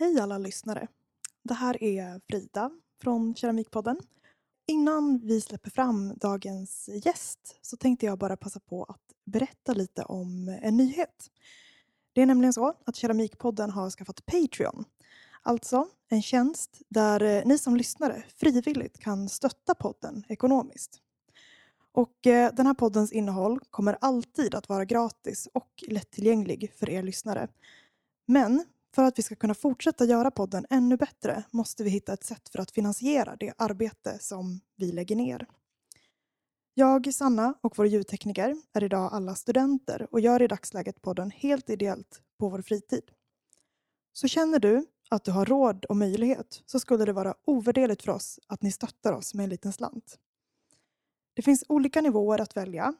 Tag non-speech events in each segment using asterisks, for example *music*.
Hej alla lyssnare! Det här är Frida från Keramikpodden. Innan vi släpper fram dagens gäst så tänkte jag bara passa på att berätta lite om en nyhet. Det är nämligen så att Keramikpodden har skaffat Patreon. Alltså en tjänst där eh, ni som lyssnare frivilligt kan stötta podden ekonomiskt. Och eh, den här poddens innehåll kommer alltid att vara gratis och lättillgänglig för er lyssnare. Men för att vi ska kunna fortsätta göra podden ännu bättre måste vi hitta ett sätt för att finansiera det arbete som vi lägger ner. Jag, Sanna och vår ljudtekniker är idag alla studenter och gör i dagsläget podden helt ideellt på vår fritid. Så känner du att du har råd och möjlighet så skulle det vara ovärderligt för oss att ni stöttar oss med en liten slant. Det finns olika nivåer att välja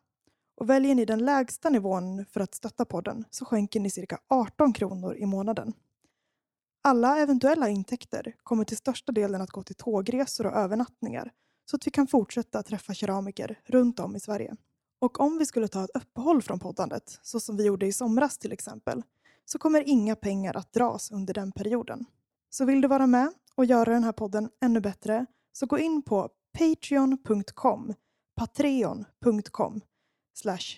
och väljer ni den lägsta nivån för att stötta podden så skänker ni cirka 18 kronor i månaden. Alla eventuella intäkter kommer till största delen att gå till tågresor och övernattningar så att vi kan fortsätta träffa keramiker runt om i Sverige. Och om vi skulle ta ett uppehåll från poddandet, så som vi gjorde i somras till exempel, så kommer inga pengar att dras under den perioden. Så vill du vara med och göra den här podden ännu bättre så gå in på patreon.com patreon.com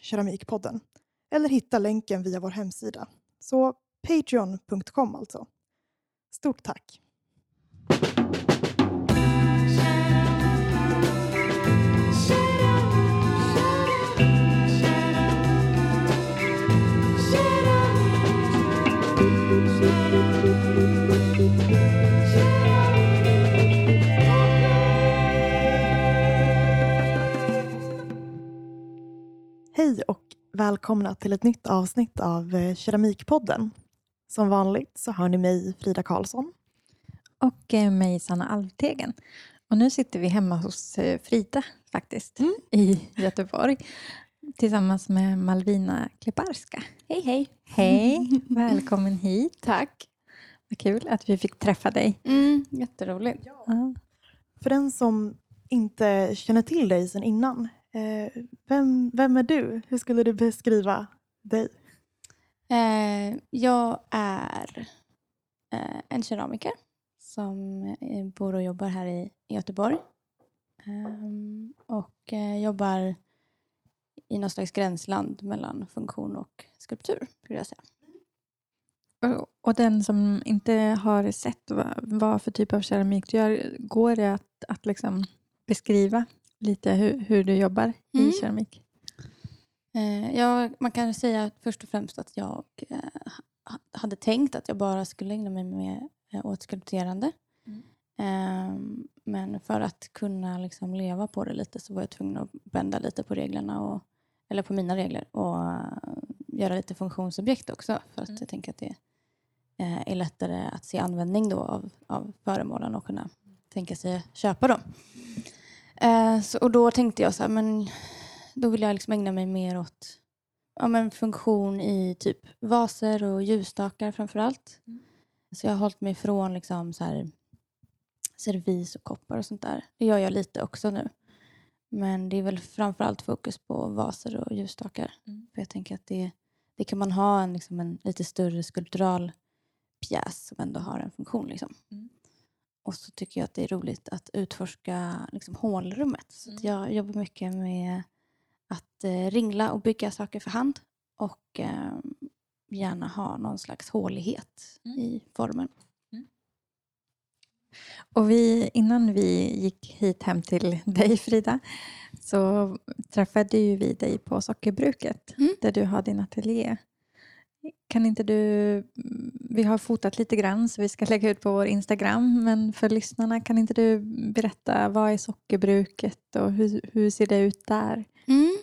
keramikpodden eller hitta länken via vår hemsida. Så patreon.com alltså. Stort tack! Hej och välkomna till ett nytt avsnitt av eh, Keramikpodden. Som vanligt så hör ni mig, Frida Karlsson. Och eh, mig, Sanna Alvtegen. Och nu sitter vi hemma hos eh, Frida faktiskt, Mm. i Göteborg. Tillsammans med Malvina Kleparska. Hej hej. Hej, välkommen hit. Tack. Vad kul att vi fick träffa dig. Mm, jätteroligt. Ja. För den som inte känner till dig sedan innan, vem, vem är du? Hur skulle du beskriva dig? Eh, jag är eh, en keramiker som eh, bor och jobbar här i, Göteborg. Och eh, jobbar i någon slags gränsland mellan funktion och skulptur, skulle jag säga. Och- Och den som inte har sett vad, vad för typ av keramik du gör, går det att, att liksom beskriva lite hur, hur du jobbar i Mm. keramik? Eh, ja, man kan säga först och främst att jag eh, ha- hade tänkt att jag bara skulle ägna mig med, eh, åt skulpterande. Mm. Ehm, men för att kunna liksom leva på det lite så var jag tvungen att bända lite på reglerna, och, eller på mina regler och eh, göra lite funktionsobjekt också. För att Mm. jag tänker att det eh, är lättare att se användning då av, av föremålen och kunna tänka sig köpa dem. Eh, så, och då tänkte jag så här, men då vill jag liksom ägna mig mer åt ja, men funktion i typ vaser och ljusstakar framför allt. Mm. Så jag har hållit mig ifrån liksom så här servis och koppar och sånt där. Det gör jag lite också nu. Men det är väl framför allt fokus på vaser och ljusstakar. Mm. För jag tänker att det, det kan man ha en, liksom en lite större skulptural pjäs som ändå har en funktion. Liksom. Mm. Och så tycker jag att det är roligt att utforska liksom, hålrummet. Så Mm. jag jobbar mycket med att eh, ringla och bygga saker för hand. Och eh, gärna ha någon slags hålighet Mm. i formen. Och vi, innan vi gick hit hem till *laughs* dig Frida så träffade ju vi dig på sockerbruket Mm. där du har din ateljé. Kan inte du, mm, vi har fotat lite grann så vi ska *laughs* lägga ut på vår Instagram men för lyssnarna kan inte du berätta vad är sockerbruket och hur, hur ser det ut där? Mm.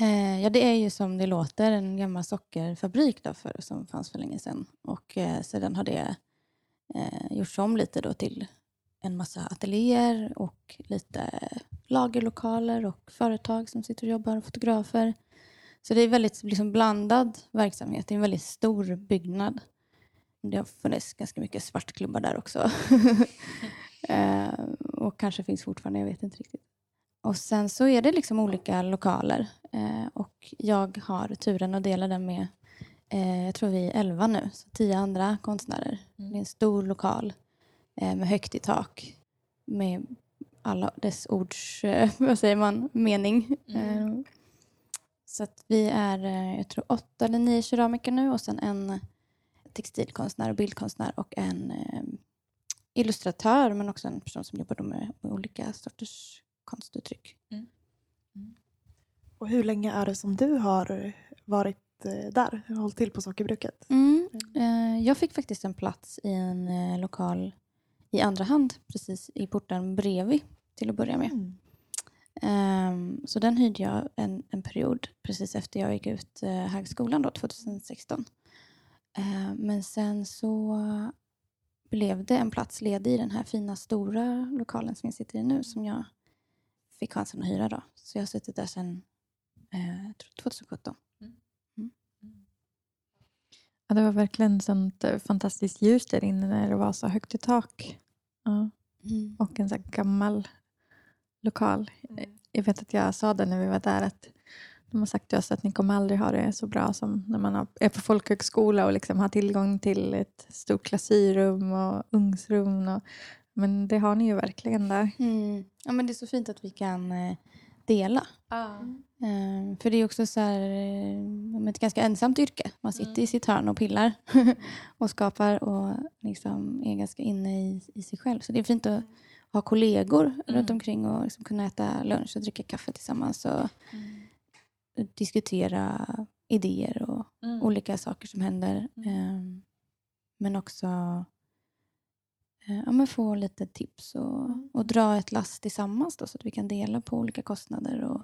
Eh, ja, det är ju som det låter en gammal sockerfabrik då för, som fanns för länge sedan. Och eh, sedan har det eh, gjorts om lite då till en massa ateljéer och lite lagerlokaler och företag som sitter och jobbar och fotografer. Så det är väldigt liksom, blandad verksamhet. Det är en väldigt stor byggnad. Det har funnits ganska mycket svartklubbar där också. *laughs* eh, och kanske finns fortfarande, jag vet inte riktigt. Och sen så är det liksom olika lokaler. Eh, och jag har turen att dela den med, eh, jag tror vi är elva nu, så tio andra konstnärer. Mm. det är en stor lokal eh, med högt i tak med alla dess ords, eh, *laughs* vad säger man, mening. Mm. Så att vi är, eh, jag tror åtta eller nio keramiker nu och sen en textilkonstnär och bildkonstnär och en eh, illustratör men också en person som jobbar med, med olika sorters konstuttryck. Och hur länge är det som du har varit eh, där, hållit till på sockerbruket? Mm. Eh, jag fick faktiskt en plats i en lokal i andra hand precis i porten bredvid till att börja med. Mm. Så den hyrde jag en, en period precis efter jag gick ut uh, högskolan då, 2016. Ehm, men sen så blev det en plats ledig i den här fina stora lokalen som jag sitter i nu som jag fick chansen att hyra. Då. Så jag har suttit där sedan eh, jag tror 2017. Ja, det var verkligen sånt eh, fantastiskt ljus där inne när det var så högt i tak. Ja. Och en så gammal lokal. Jag vet att jag sa det när vi var där att de har sagt till oss att ni kommer aldrig ha det så bra som när man har- är på folkhögskola och liksom har tillgång till ett stort klassyrrum och ugnsrum. Och, men det har ni ju verkligen där. Mm. Ja, men det är så fint att vi kan eh, dela. Eh, för det är också så här, eh, ett ganska ensamt yrke. Man sitter i sitt hörn och pillar *laughs* och skapar och liksom är ganska inne i, i sig själv. Så det är fint att ha kollegor runt omkring och liksom kunna äta lunch och dricka kaffe tillsammans och diskutera idéer och olika saker som händer. Eh, men också eh, ja, men få lite tips och, och dra ett lass tillsammans då, så att vi kan dela på olika kostnader och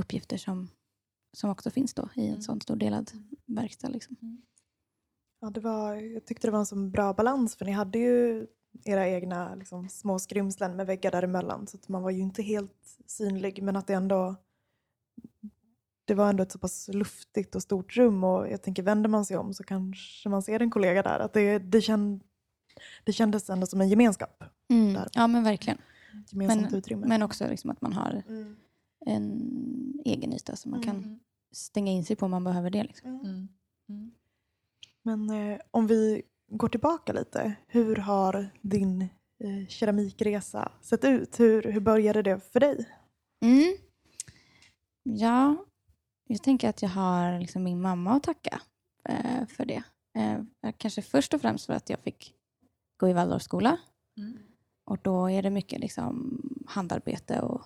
uppgifter som, som också finns då i en sån stor delad verkstad. Liksom. Ja, det var, jag tyckte det var en så bra balans för ni hade ju era egna liksom, små skrymslen med väggar däremellan så att man var ju inte helt synlig men att det ändå det var ändå ett så pass luftigt och stort rum och jag tänker vänder man sig om så kanske man ser en kollega där. Att det, det, känd, det kändes ändå som en gemenskap, Mm. Där. Ja, men verkligen. ett gemensamt Men- utrymme. Men också liksom att man har Mm. en egen yta som man kan Mm. stänga in sig på om man behöver det. Liksom. Mm. Mm. Mm. Men eh, om vi går tillbaka lite, hur har din eh, keramikresa sett ut? Hur, hur började det för dig? Mm. Ja, jag tänker att jag har liksom min mamma att tacka eh, för det. Eh, kanske först och främst för att jag fick gå i Waldorfskola. Mm. Och då är det mycket liksom handarbete och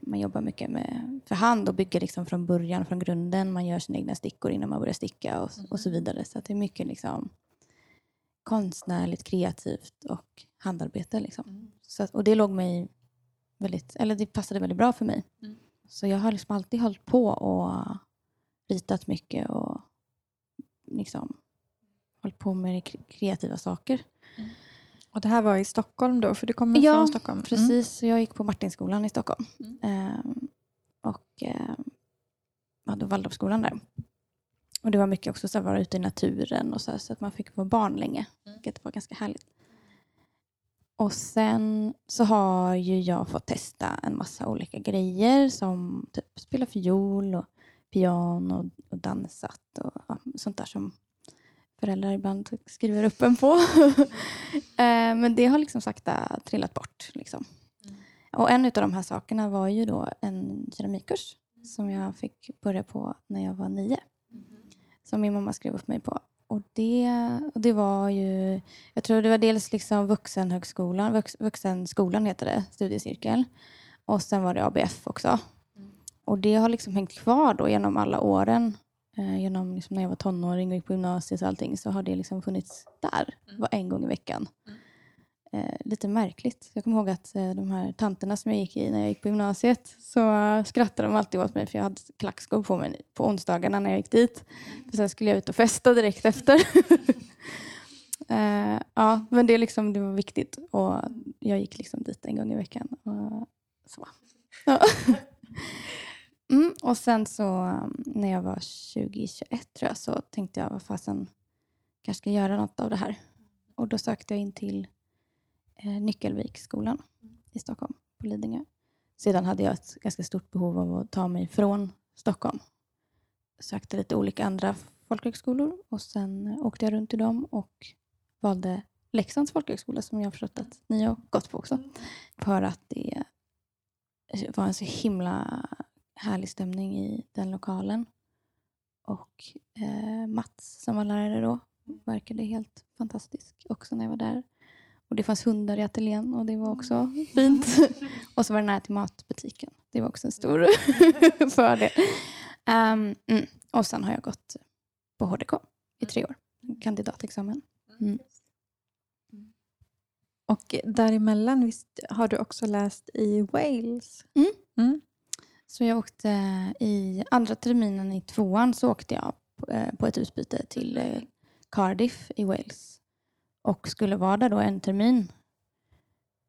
man jobbar mycket med för hand och bygger liksom från början, från grunden. Man gör sina egna stickor innan man börjar sticka och, och så vidare. Så att det är mycket liksom konstnärligt, kreativt och handarbete. Liksom. Så att, och det låg mig väldigt, eller det passade väldigt bra för mig. Mm. Så jag har liksom alltid hållit på och ritat mycket och liksom hållit på med kre- kreativa saker. Och det här var i Stockholm då, för du kommer Ja, från Stockholm? Precis, så jag gick på Martinskolan i Stockholm. Mm. Ehm, och ehm, hade Waldorfskolan där. Och det var mycket också så att vara ute i naturen och så, här, så att man fick vara barn länge. Mm. Vilket var ganska härligt. Och sen så har ju jag fått testa en massa olika grejer som typ spela fiol och piano och dansat och ja, sånt där som föräldrar ibland skriver upp en på. *laughs* Eh, Men det har liksom sakta trillat bort. Liksom. Och en av de här sakerna var ju då en keramikkurs som jag fick börja på när jag var nio. Som min mamma skrev upp mig på. Och det, och det var ju, jag tror det var dels liksom vuxenhögskolan, vux, vuxenskolan heter det, studiecirkel. Och sen var det ABF också. Och det har liksom hängt kvar då genom alla åren. Eh, genom liksom när jag var tonåring och gick på gymnasiet och allting så har det liksom funnits där. Det var en gång i veckan. Eh, lite märkligt. Jag kommer ihåg att eh, de här tanterna som jag gick i när jag gick på gymnasiet så eh, skrattade de alltid åt mig för jag hade klackskor på mig på onsdagarna när jag gick dit. För sen skulle jag ut och festa direkt efter. *laughs* eh, ja, men det, liksom, det var viktigt och jag gick liksom dit en gång i veckan. Och, så. Ja. *laughs* Mm, och sen så um, när jag var 2021 tror jag så tänkte jag vad fasen kanske ska göra något av det här. Och då sökte jag in till Eh, Nyckelviksskolan i Stockholm på Lidingö. Sedan hade jag ett ganska stort behov av att ta mig från Stockholm. Sökte lite olika andra folkhögskolor och sen eh, åkte jag runt i dem och valde Leksands folkhögskola som jag har förstått att ni har gått på också. För att det eh, var en så himla härlig stämning i den lokalen. Och eh, Mats som var lärare då verkade helt fantastisk också när jag var där. Och det fanns hundar i ateljén och det var också fint. och så var det nära till matbutiken. Det var också en stor *laughs* fördel. Um, mm. Och sen har jag gått på HDK i tre år. Kandidatexamen. Mm. Och däremellan visst, har du också läst i Wales? Mm. Mm. Så jag åkte i andra terminen i tvåan så åkte jag på, eh, på ett utbyte till eh, Cardiff i Wales. Och skulle vara där då en termin.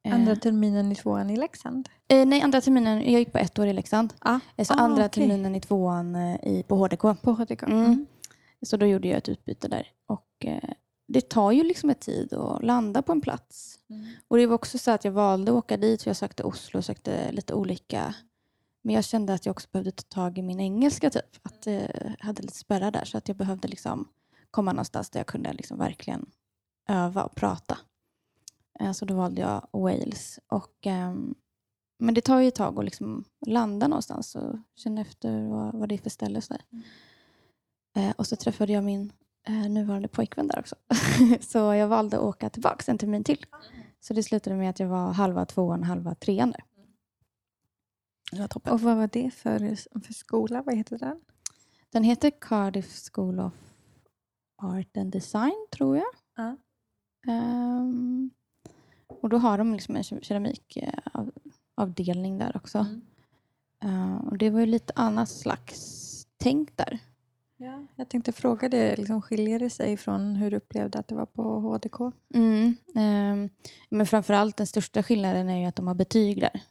Eh, Andra terminen i tvåan i Leksand? eh, nej, andra terminen. Jag gick på ett år i Leksand. Ah. Eh, Så Ah, andra okej. terminen i tvåan eh, i, på HDK. På HDK? Mm. Så då gjorde jag ett utbyte där. Och eh, det tar ju liksom ett tid att landa på en plats. Mm. Och det var också så att jag valde att åka dit för jag sökte Oslo och sökte lite olika. Men jag kände att jag också behövde ta tag i min engelska typ. Att jag hade lite spärrar där så att jag behövde liksom komma någonstans där jag kunde liksom verkligen öva och prata. Eh, Så då valde jag Wales. Och, ehm, men det tar ju ett tag att liksom landa någonstans och känna efter vad, vad det är för ställe. Och, så där. Eh, och så träffade jag min eh, nuvarande pojkvän där också. *laughs* så jag valde att åka tillbaka en termin till. Så det slutade med att jag var halva tvåan, halva trean där. Det var toppen. Och vad var det för, för skola? Vad heter den? Den heter Cardiff School of Art and Design, tror jag. Ja. Ehm, och då har de liksom en keramikavdelning där också. Ehm, och det var ju lite annat slags tänk där. Ja, jag tänkte fråga det, liksom, skiljer det sig från hur du upplevde att det var på HDK? Mm. ehm, men framförallt den största skillnaden är ju att de har betyg där.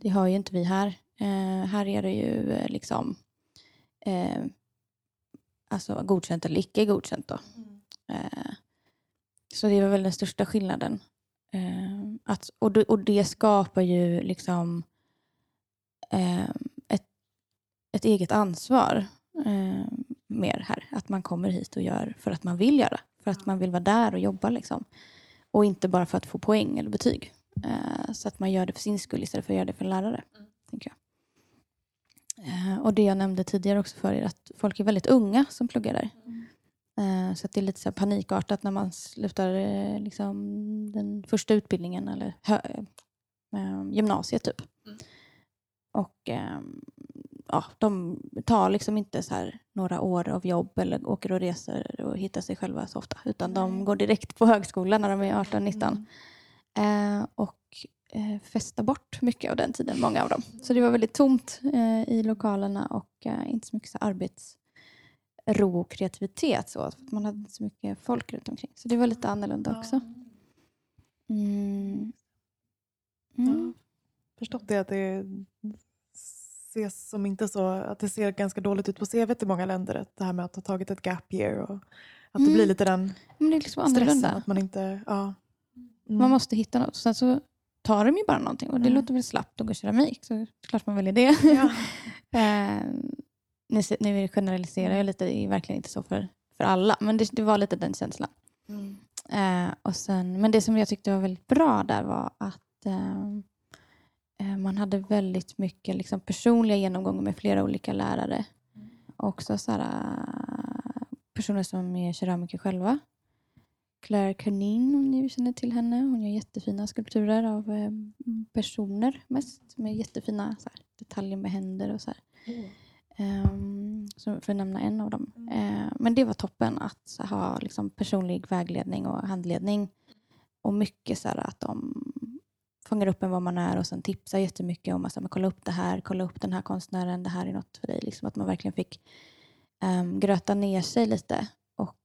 Det har ju inte vi här. Eh, här är det ju eh, liksom eh, alltså godkänt eller icke godkänt. Då. Eh, så det var väl den största skillnaden. Eh, att, och, det, och det skapar ju liksom eh, ett, ett eget ansvar eh, mer här. Att man kommer hit och gör för att man vill göra. För att man vill vara där och jobba. Liksom. Och inte bara för att få poäng eller betyg. Eh, så att man gör det för sin skull istället för att göra det för en lärare. Tänker jag. Eh, och det jag nämnde tidigare också för er att folk är väldigt unga som pluggar där. Eh, så att det är lite så panikartat när man slutar eh, liksom, den första utbildningen eller hö- eh, gymnasiet typ. Och ehm, ja, de tar liksom inte så här några år av jobb eller åker och reser och hittar sig själva så ofta. Utan de går direkt på högskolan när de är 18-19. Eh, och eh, festar bort mycket av den tiden, många av dem. Så det var väldigt tomt eh, i lokalerna och eh, inte så mycket så här arbetsro och kreativitet. Så, att man hade inte så mycket folk runt omkring. Så det var lite annorlunda också. Mm. Mm. förstått det att det ses som inte så, att det ser ganska dåligt ut på CV i många länder. Att det här med att ha tagit ett gap year och att det Mm. blir lite den Men det är liksom stressen annorlunda. att man inte, ja. Mm. Man måste hitta något. Sen så tar de ju bara någonting och det låter väl slappt att gå keramik. Så klart man väljer det. Ja. *laughs* Nu, nu generaliserar jag lite, det är verkligen inte så för, för alla. Men det, det var lite den känslan. Mm. Eh, och sen, men det som jag tyckte var väldigt bra där var att eh, eh, man hade väldigt mycket liksom, personliga genomgångar med flera olika lärare. Också så eh, personer som är keramiker själva. Claire Canin, om ni känner till henne. Hon gör jättefina skulpturer av eh, personer mest. Med jättefina så här, detaljer med händer och så här. Ehm, så för att nämna en av dem. Eh, men det var toppen att ha liksom, personlig vägledning och handledning. Och mycket så här, att de fångar upp en var man är och sen tipsar jättemycket om att så här, men kolla upp det här, kolla upp den här konstnären, det här är något för dig. Liksom, att man verkligen fick um, gröta ner sig lite och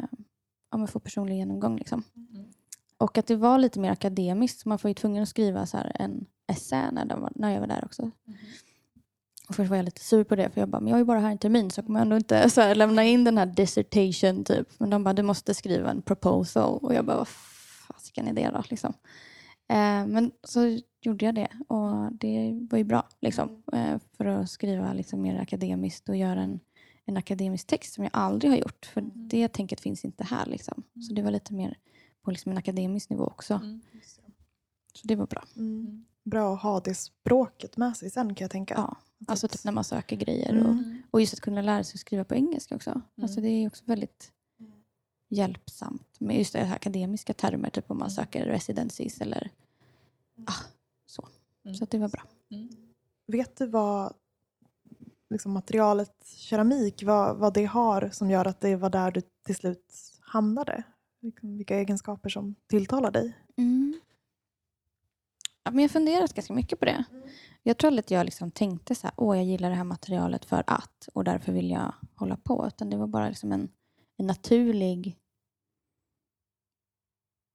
um, ja, få personlig genomgång. Liksom. Och att det var lite mer akademiskt. Man var ju tvungen att skriva så här, en essä när, var, när jag var där också. Och först var jag lite sur på det för jag bara, men jag är ju bara här en termin så jag kommer ändå inte *laughs* så här, lämna in den här dissertation typ. Men de bara, du måste skriva en proposal. Och jag bara, vad fasiken är det då? Liksom. Eh, men så gjorde jag det och det var ju bra liksom, eh, för att skriva liksom, mer akademiskt och göra en, en akademisk text som jag aldrig har gjort. För det tänket finns inte här. Liksom. Så det var lite mer på liksom en akademisk nivå också. Mm. Så det var bra. Mm. Bra att ha det språket med sig sen kan jag tänka. Ja, alltså typ när man söker grejer. Mm. Och, och just att kunna lära sig att skriva på engelska också. Alltså det är också väldigt hjälpsamt med just det här akademiska termer, typ om man söker residencies eller ah, så. Så att det var bra. Vet du vad liksom materialet keramik, vad, vad det har som gör att det var där du till slut hamnade? Liksom, Vilka egenskaper som tilltalar dig? Mm. Men jag funderat ganska mycket på det. Jag tror att jag liksom tänkte så här, åh jag gillar det här materialet för att och därför vill jag hålla på. Utan det var bara liksom en, en naturlig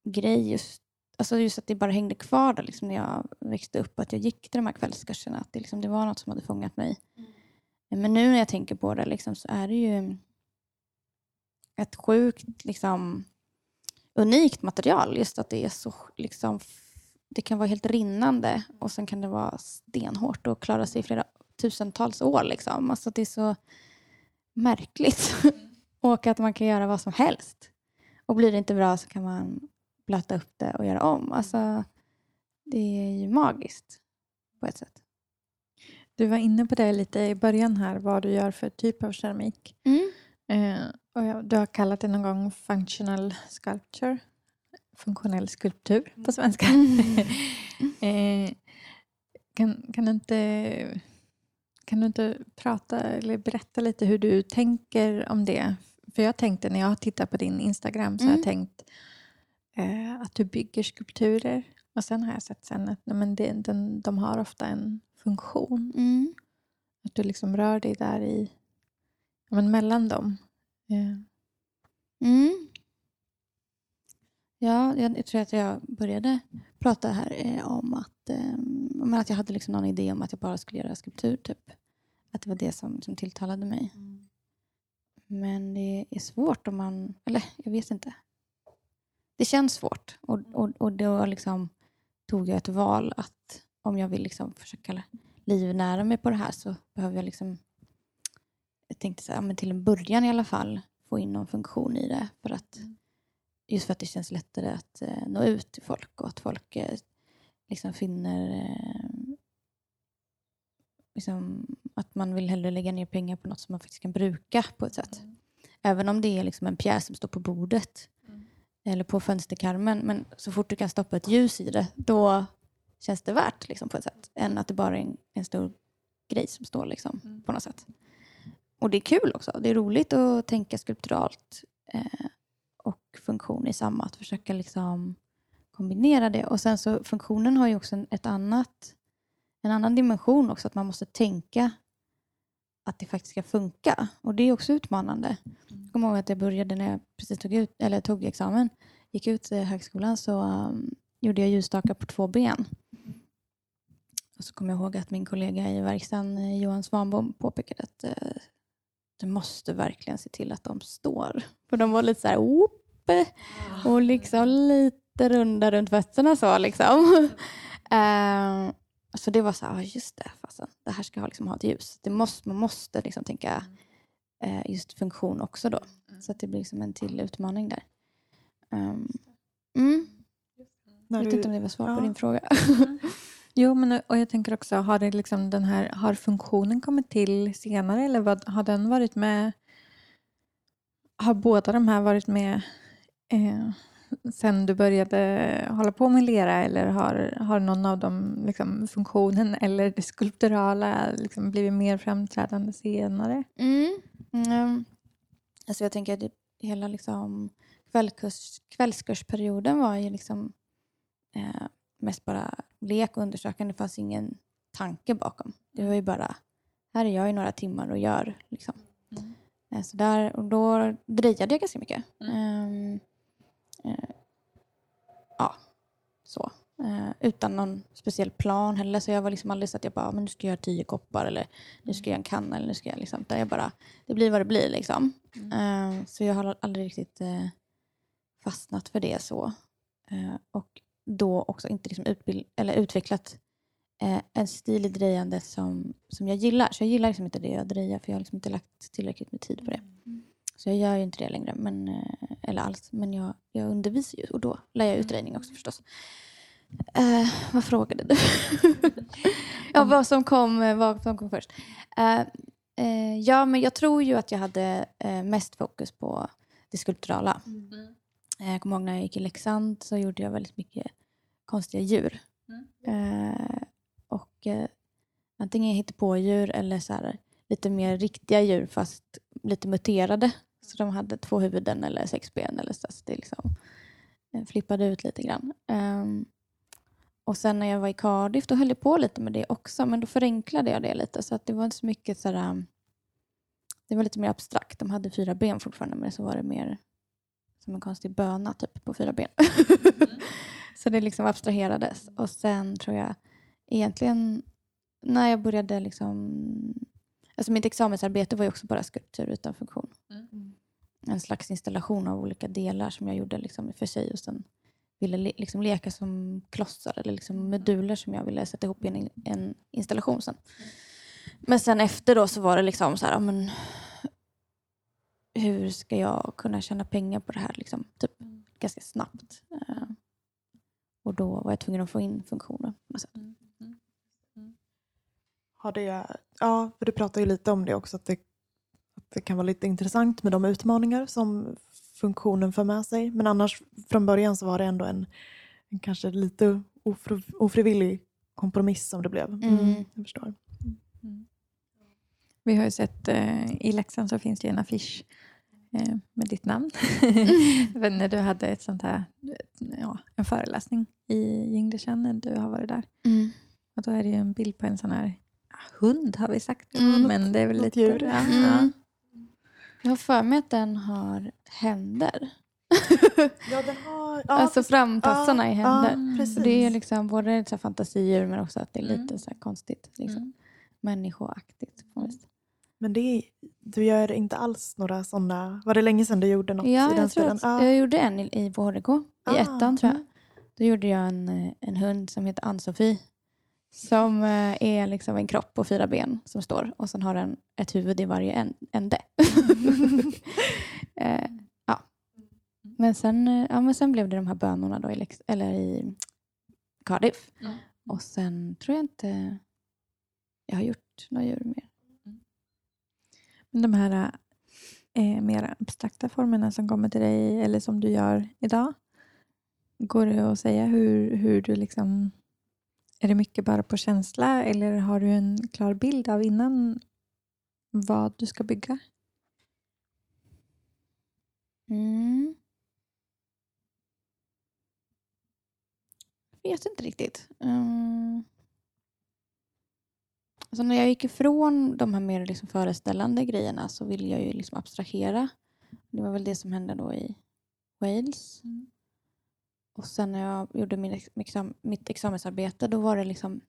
grej. Just, alltså just att det bara hängde kvar där liksom när jag växte upp. Att jag gick till de här kvällskurserna. Att det, liksom, det var något som hade fångat mig. Men nu när jag tänker på det liksom, så är det ju ett sjukt liksom, unikt material. Just att det är så liksom, det kan vara helt rinnande och sen kan det vara stenhårt och klara sig i flera tusentals år. Liksom. Alltså det är så märkligt. *laughs* och att man kan göra vad som helst. Och blir det inte bra så kan man blöta upp det och göra om. Alltså, det är ju magiskt på ett sätt. Du var inne på det lite i början här, vad du gör för typ av keramik. Eh, och du har kallat det någon gång functional sculpture. Funktionell skulptur på svenska. *laughs* eh, kan, kan, du inte, kan du inte prata eller berätta lite hur du tänker om det? För jag tänkte när jag har tittat på din Instagram så har jag Mm. tänkt eh, att du bygger skulpturer. Och sen har jag sett sen att nej, men det, den, de har ofta en funktion. Mm. Att du liksom rör dig där i, ja, men mellan dem. Eh, Mm. Ja, jag, tror att jag började prata här eh, om att, eh, att jag hade liksom någon idé om att jag bara skulle göra skulptur. Typ. Att det var det som, som tilltalade mig. Men det är svårt om man... Eller jag vet inte. Det känns svårt. Och, och, och då liksom tog jag ett val att om jag vill liksom försöka livnära mig på det här så behöver jag liksom... Jag tänkte så här, men till en början i alla fall få in någon funktion i det. För att, just för att det känns lättare att eh, nå ut till folk och att folk eh, liksom finner eh, liksom, att man vill hellre lägga ner pengar på något som man faktiskt kan bruka på ett sätt. Även om det är liksom en pjäs som står på bordet eller på fönsterkarmen. Men så fort du kan stoppa ett ljus i det, då känns det värt liksom, på ett sätt. Än att det bara är en, en stor grej som står liksom, på något sätt. Och det är kul också. Det är roligt att tänka skulpturalt eh, funktion i samma. Att försöka liksom kombinera det. Och sen så funktionen har ju också en, ett annat, en annan dimension också. Att man måste tänka att det faktiskt ska funka. Och det är också utmanande. Jag kommer ihåg att jag började när jag precis tog, ut, eller tog examen. Gick ut i högskolan så um, gjorde jag ljusstakar på två ben. Och så kommer jag ihåg att min kollega i verkstaden, eh, Johan Svanbom, påpekade att uh, du måste verkligen se till att de står. För de var lite så här, "Oop", och liksom lite runda runt fötterna så liksom. *laughs* Eh, så det var så här, "Ah, just det, fasen, det här ska ha, liksom, ha ett ljus. Det måste, man måste liksom tänka eh, just funktion också då. Så det blir liksom en till utmaning där. Um, mm. Jag vet du- inte om det var svar ja. på din fråga. *laughs* Jo, men och jag tänker också, har, det liksom den här, har funktionen kommit till senare eller vad, har den varit med? Har båda de här varit med eh, sen du började hålla på med lera eller har, har någon av dem, liksom, funktionen *laughs* eller det skulpturala liksom, blivit mer framträdande senare? Mm. Mm. Alltså jag tänker att det, hela liksom kvällskurs, kvällskursperioden var ju liksom eh, mest bara lek och undersökande. Det fanns ingen tanke bakom. Det var ju bara, här är jag i några timmar och gör. Liksom. Mm. Eh, så där, och då drejade jag ganska mycket. Ehm, eh, ja, så. Eh, utan någon speciell plan heller. Så jag var liksom aldrig så att jag bara, men nu ska jag göra tio koppar eller nu ska jag göra en kanna eller nu ska jag liksom. Utan jag bara, det blir vad det blir liksom. Eh, så jag har aldrig riktigt eh, fastnat för det så. Eh, och då också inte liksom utbild- eller utvecklat eh, en stil i drejande som, som jag gillar. Så jag gillar liksom inte det jag drejar för jag har liksom inte lagt tillräckligt med tid på det. Så jag gör ju inte det längre, men, eh, eller alls. Men jag, jag undervisar ju och då lär jag utredning också förstås. Eh, vad frågade du? *laughs* ja, vad som kom, eh, vad som kom först. Eh, eh, ja, men jag tror ju att jag hade eh, mest fokus på det skulpturala. Eh, Jag kommer ihåg när jag gick i Leksand så gjorde jag väldigt mycket konstiga djur. Eh, och antingen hittepådjur eller så här, lite mer riktiga djur fast lite muterade. Så de hade två huvuden eller sex ben eller så. så det liksom eh, flippade ut lite grann. Ehm, och sen när jag var i Cardiff då höll jag på lite med det också men då förenklade jag det lite så att det var inte så mycket så här, um, det var lite mer abstrakt. De hade fyra ben fortfarande men så var det mer som en konstig böna typ på fyra ben. *laughs* så det liksom abstraherades. Och sen tror jag egentligen när jag började liksom... Alltså mitt examensarbete var ju också bara skulptur utan funktion. En slags installation av olika delar som jag gjorde liksom för sig och sen ville le- liksom leka som klossar eller liksom moduler som jag ville sätta ihop i en, en installation sen. Men sen efter då så var det liksom så här, men hur ska jag kunna tjäna pengar på det här liksom, typ ganska snabbt. Eh, och då var jag tvungen att få in funktioner på något sätt. Har det, ja, för du pratar ju lite om det också, att det, att det kan vara lite intressant med de utmaningar som funktionen för med sig. Men annars från början så var det ändå en, en kanske lite ofri, ofrivillig kompromiss som det blev. Mm. jag förstår. Vi har ju sett eh, i Leksand så finns det ju en affisch eh, med ditt namn. *laughs* Men när du hade ett sånt här, ja, en föreläsning i Jingdeshan när du har varit där. Mm. Och då är det ju en bild på en sån här ja, hund har vi sagt. Mm. Men det är väl lite... djur. Ja, Mm. ja. Jag har för mig att den har händer. *laughs* Ja, den har, ja, alltså framtassarna i händer. Ja, det är liksom både så här fantasier men också att det är lite Mm. så konstigt. Liksom. Mm. Människoaktigt. vis. Men det är, du gör inte alls några sådana... Var det länge sedan du gjorde något Ja, i den stilen? Ja. jag gjorde en i, i HRK, i Ah, ettan tror jag. mm. Då gjorde jag en, eh, en hund som heter Ann-Sofie. Som eh, är liksom en kropp på fyra ben som står och sen har den ett huvud i varje ände. *laughs* eh, ja. Men, sen, eh, ja, men sen blev det de här bönorna då i, Lex- eller i Cardiff. Mm. Och sen tror jag inte jag har gjort några djur mer. Men de här eh, mer abstrakta formerna som kommer till dig eller som du gör idag. Går det att säga hur, hur du liksom... Är det mycket bara på känsla eller har du en klar bild av innan vad du ska bygga? Mm. Vet inte riktigt. Mm. Alltså när jag gick ifrån de här mer liksom föreställande grejerna så ville jag ju liksom abstrahera. Det var väl det som hände då i Wales. Mm. Och sen när jag gjorde min ex- exam, mitt examensarbete då var det liksom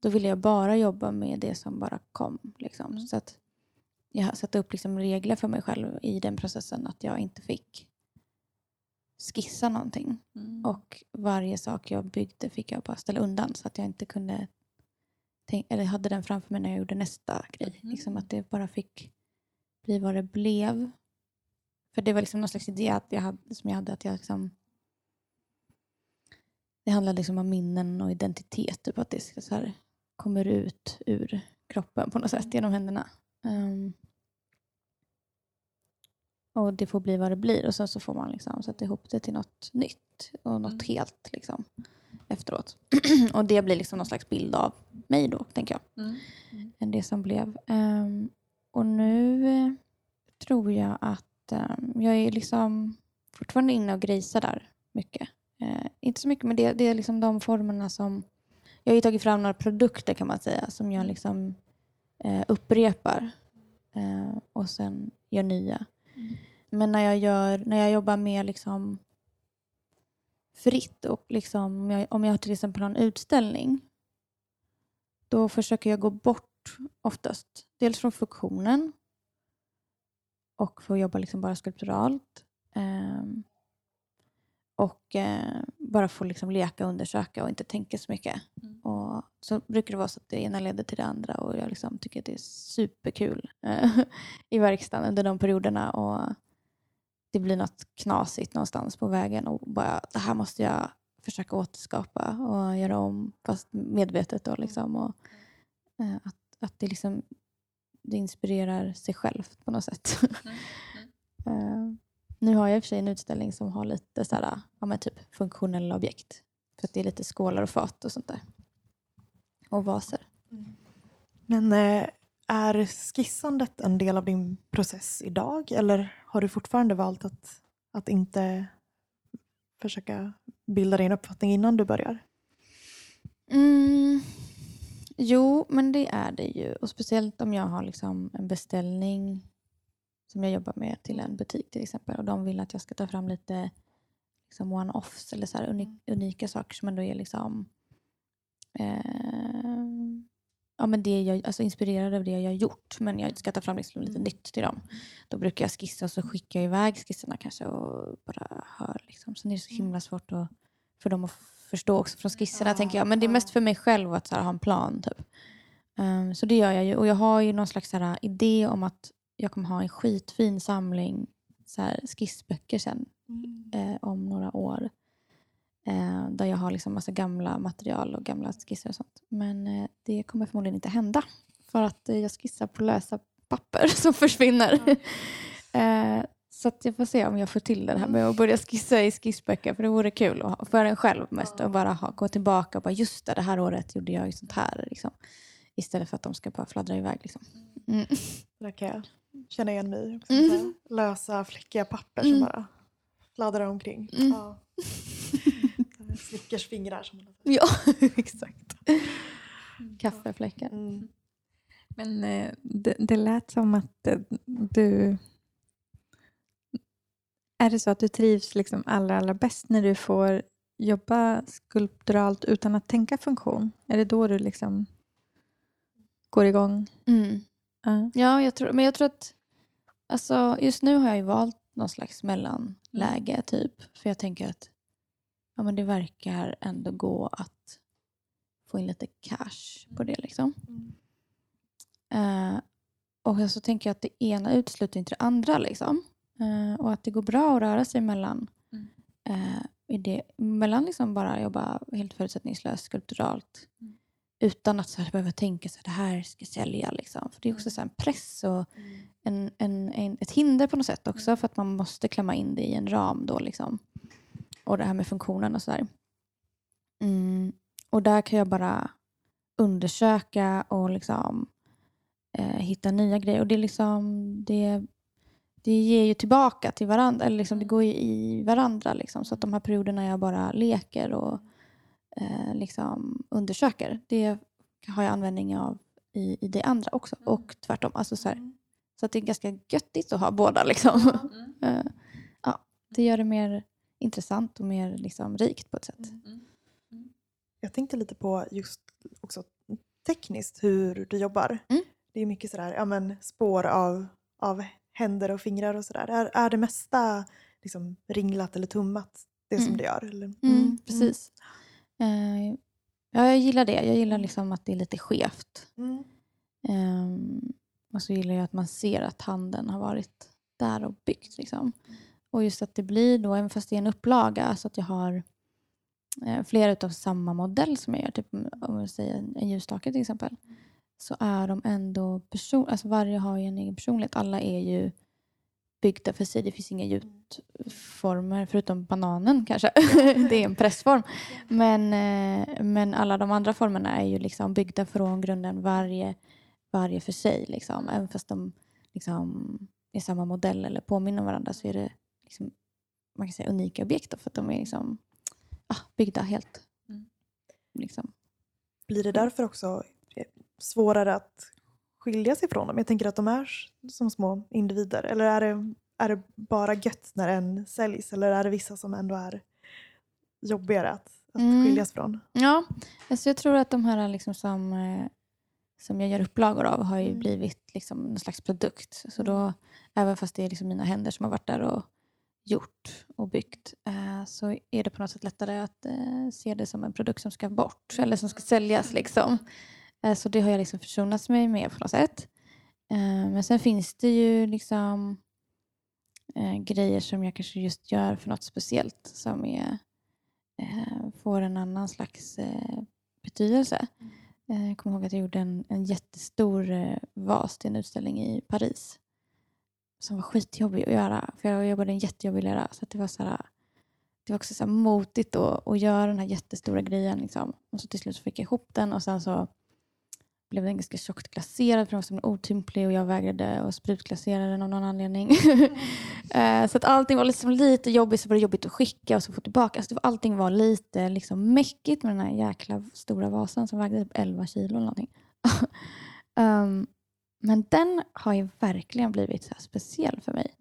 då ville jag bara jobba med det som bara kom. Liksom. Så att jag satte upp liksom regler för mig själv i den processen att jag inte fick skissa någonting. Och varje sak jag byggde fick jag bara ställa undan så att jag inte kunde tänk, eller hade den framför mig när jag gjorde nästa grej. Mhm. Liksom att det bara fick bli vad det blev. För det var liksom någon slags idé att jag hade, som jag hade att jag liksom det handlar liksom om minnen och identitet. Typ att det så här, kommer ut ur kroppen på något sätt genom händerna. Ehm, och det får bli vad det blir och sen så får man liksom sätta ihop det till något nytt och något Mm. helt liksom, efteråt. *clears throat* och det blir liksom någon slags bild av mig då, tänker jag, Mm. än det som blev. Ehm, och nu eh, tror jag att ehm, jag är liksom fortfarande inne och grejsar där mycket. Eh, inte så mycket, men det, det är liksom de formerna som... Jag har ju tagit fram några produkter kan man säga som jag liksom eh, upprepar eh, och sen gör nya. Men när jag, gör, när jag jobbar mer liksom fritt och liksom, om, jag, om jag till exempel har en utställning då försöker jag gå bort oftast. Dels från funktionen och få jobba liksom bara skulpturalt. ehm, och eh, bara få liksom leka och undersöka och inte tänka så mycket. Mm. Och så brukar det vara så att det ena leder till det andra och jag liksom tycker att det är superkul eh, *laughs* i verkstaden under de perioderna. Och det blir något knasigt någonstans på vägen och bara det här måste jag försöka återskapa och göra om fast medvetet. Då, liksom, och, eh, att, att det, liksom, det inspirerar sig självt på något sätt. *laughs* Eh, nu har jag i och för sig en utställning som har lite så här, ja, typ funktionella objekt. För att det är lite skålar och fat och sånt där. Och vaser. Men eh, är skissandet en del av din process idag eller har du fortfarande valt att, att inte försöka bilda din uppfattning innan du börjar? Mm. Jo, men det är det ju. Och speciellt om jag har liksom en beställning som jag jobbar med till en butik till exempel och de vill att jag ska ta fram lite liksom one-offs eller så här uni- unika saker som ändå är liksom eh, ja, men det jag, alltså inspirerad av det jag har gjort men jag ska ta fram liksom lite nytt till dem. Då brukar jag skissa och så skickar jag iväg skisserna kanske och bara hör. Liksom. Sen är det så himla svårt att, för dem att förstå också från skisserna tänker jag. Men det är mest för mig själv att så här, ha en plan. Typ. Um, så det gör jag ju. Och jag har ju någon slags så här, idé om att jag kommer ha en skitfin samling så här, skissböcker sen eh, om några år. Eh, där jag har liksom massa gamla material och gamla skisser och sånt. Men eh, det kommer förmodligen inte hända. För att eh, jag skissar på lösa papper *laughs* som försvinner. *laughs* eh, så att jag får se om jag får till det här med att börja skissa i skissböcker. För det vore kul att för en själv mest. Och bara ha, gå tillbaka och bara just det, det här året gjorde jag ju sånt här. Liksom. Istället för att de ska bara fladdra iväg. Liksom. Mm. Det känna igen mig. Också, Mm. lösa fläckiga papper Mm. som bara fladdrar omkring. Mm. Ja. *laughs* Snickers fingrar. Som man Ja, exakt. Kaffefläckar. mm. Men eh, det, det lät som att eh, du... Är det så att du trivs liksom allra, allra bäst när du får jobba skulpturalt utan att tänka funktion? Är det då du liksom går igång? Mm. Ja. Ja, jag tror, men jag tror att alltså, just nu har jag ju valt någon slags mellanläge typ. För jag tänker att ja, men det verkar ändå gå att få in lite cash på det. liksom. Eh, och så tänker jag att det ena utesluter inte det andra. Liksom. Eh, och att det går bra att röra sig mellan, Mm. i det, mellan liksom bara jobba helt förutsättningslöst skulpturalt Mm. Utan att så här, behöva tänka att det här ska sälja. Liksom. För Det är också så här, en press och en, en, en, ett hinder på något sätt också för att man måste klämma in det i en ram. Då, liksom. Och det här med funktionen och sådär. Mm. Och där kan jag bara undersöka och liksom, eh, hitta nya grejer. Och det, liksom, det, det ger ju tillbaka till varandra. Eller liksom, det går ju i varandra. Liksom. Så att de här perioderna jag bara leker och eh, liksom undersöker, det har jag användning av i, i det andra också. Och tvärtom. Alltså så, här, så att det är ganska göttigt att ha båda. Liksom. *laughs* Eh, ja, det gör det mer intressant och mer liksom, rikt på ett sätt. Jag tänkte lite på just också tekniskt hur du jobbar. Mm. Det är mycket sådär, ja, men spår av, av händer och fingrar och sådär. Är, är det mesta liksom ringlat eller tummat det som Mm. det gör? Eller? Mm, precis. Eh, ja, jag gillar det. Jag gillar liksom att det är lite skevt. Mm. Ehm, och så gillar jag att man ser att handen har varit där och byggt. Liksom. Och just att det blir då, även fast det är en upplaga, så att jag har eh, flera utav samma modell som jag gör. Typ om jag säger en, en ljusstake till exempel. Så är de ändå person, alltså varje har ju en egen personlighet. Alla är ju byggda för sig. Det finns inga gjutformer förutom bananen kanske. *laughs* det är en pressform. Men, eh, men alla de andra formerna är ju liksom byggda från grunden varje, varje för sig. Liksom. Även fast de liksom är samma modell eller påminner om varandra så är det liksom, man kan säga unika objekt. Då, för att de är liksom, ah, byggda helt. Mm. Liksom. Blir det därför också svårare att skilja sig från dem? Jag tänker att de är som små individer. Eller är det, är det bara gött när en säljs? Eller är det vissa som ändå är jobbigare att, att Mm. skiljas från? Ja, alltså jag tror att de här liksom som, eh, som jag gör upplagor av har ju Mm. blivit liksom en slags produkt. Så då, även fast det är liksom mina händer som har varit där och gjort och byggt eh, så är det på något sätt lättare att eh, se det som en produkt som ska bort eller som ska säljas. Liksom. Eh, så det har jag liksom försonats mig med på något sätt. Eh, men sen finns det ju liksom eh, grejer som jag kanske just gör för något speciellt som är, får en annan slags betydelse. Jag kommer ihåg att jag gjorde en, en jättestor vas till en utställning i Paris som var skitjobbig att göra. För jag jobbade en jättejobbig lera. Så att det var så här, det var också så här motigt att, att göra den här jättestora grejen. Liksom. Och så till slut så fick jag ihop den och sen så blev den ganska tjockt glaserad för den var så otymplig och jag vägrade att sprutglasera den av någon anledning. *laughs* Eh, så att allting var liksom lite jobbigt, så var det jobbigt att skicka och så få tillbaka. Alltså allting var lite liksom mäckigt med den här jäkla stora vasen som vägde typ 11 kilo eller någonting. um, *laughs* men den har ju verkligen blivit så speciell för mig.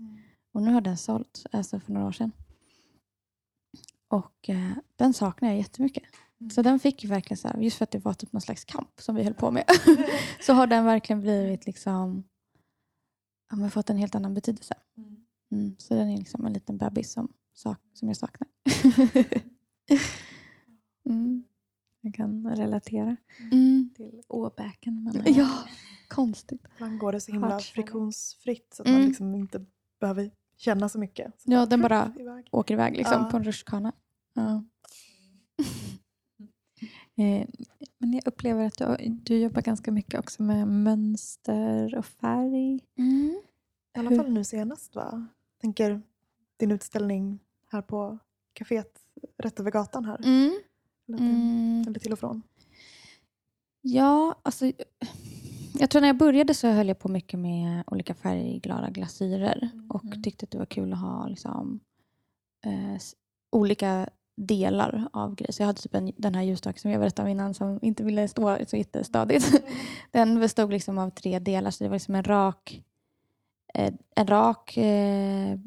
Och nu har den sålt alltså för några år sedan. Och eh, den saknar jag jättemycket. Så den fick ju verkligen så här, just för att det var typ någon slags kamp som vi höll på med. *laughs* så har den verkligen blivit liksom, ja, men fått en helt annan betydelse. Mm, så den är liksom en liten bebis som, sak, som jag saknar. *laughs* mm. Jag kan relatera Mm. till åbäken. Men Ja, konstigt. Ibland går det så himla Hardskälla. friktionsfritt så att Mm. man liksom inte behöver känna så mycket. Så Ja, den bara iväg. åker iväg liksom, Ja. på en rutschkana. Ja. Eh, Men jag upplever att du, du jobbar ganska mycket också med mönster och färg. Mm. I alla fall nu senast va? Tänker din utställning här på kaféet rätt över gatan här. Mm. Det- Mm. eller till och från. Ja, alltså, jag tror när jag började så höll jag på mycket med olika färgglada glasyrer och Mm. tyckte att det var kul att ha liksom, eh, olika delar av grejer. Så jag hade typ en, den här ljusstaken som jag berättade om innan som inte ville stå så jättestadigt. *laughs* Den bestod liksom av tre delar så det var liksom en rak, eh, en rak eh,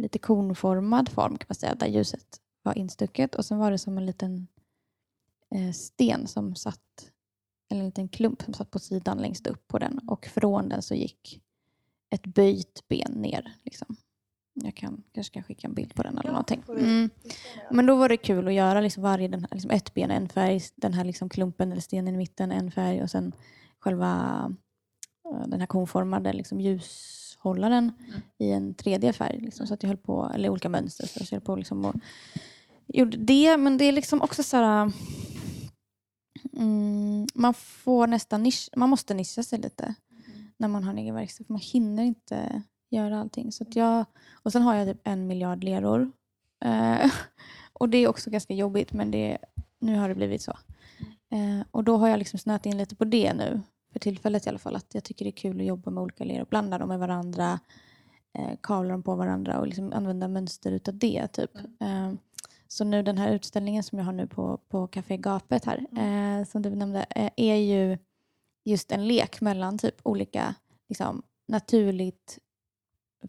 lite konformad form kan man säga där ljuset var instucket och sen var det som en liten eh, sten som satt eller en liten klump som satt på sidan längst upp på den och från den så gick ett böjt ben ner. Liksom. Jag kan, kanske kan skicka en bild på den eller någonting. får du- Mm. Men då var det kul att göra liksom varje, den här, liksom ett ben en färg, den här liksom klumpen eller stenen i mitten en färg och sen själva eh, den här konformade liksom ljushållaren i en tredje färg. Liksom, så att jag höll på, eller olika mönster. Så jag höll på liksom och gjorde det, men det är liksom också så här... Mm, man får nästan nisch, man måste nischa sig lite när man har en egen verkstad. För man hinner inte göra allting. Så att jag, och sen har jag typ en miljard leror. Eh, *laughs* och det är också ganska jobbigt, men det, nu har det blivit så. Eh, och då har jag liksom snöat in lite på det nu, för tillfället i alla fall. Att jag tycker det är kul att jobba med olika leror, blanda dem med varandra, eh, kavla dem på varandra och liksom använda mönster utav det. Typ. Eh, så nu den här utställningen som jag har nu på, på Café Gapet här, eh, som du nämnde, eh, är ju just en lek mellan typ olika liksom, naturligt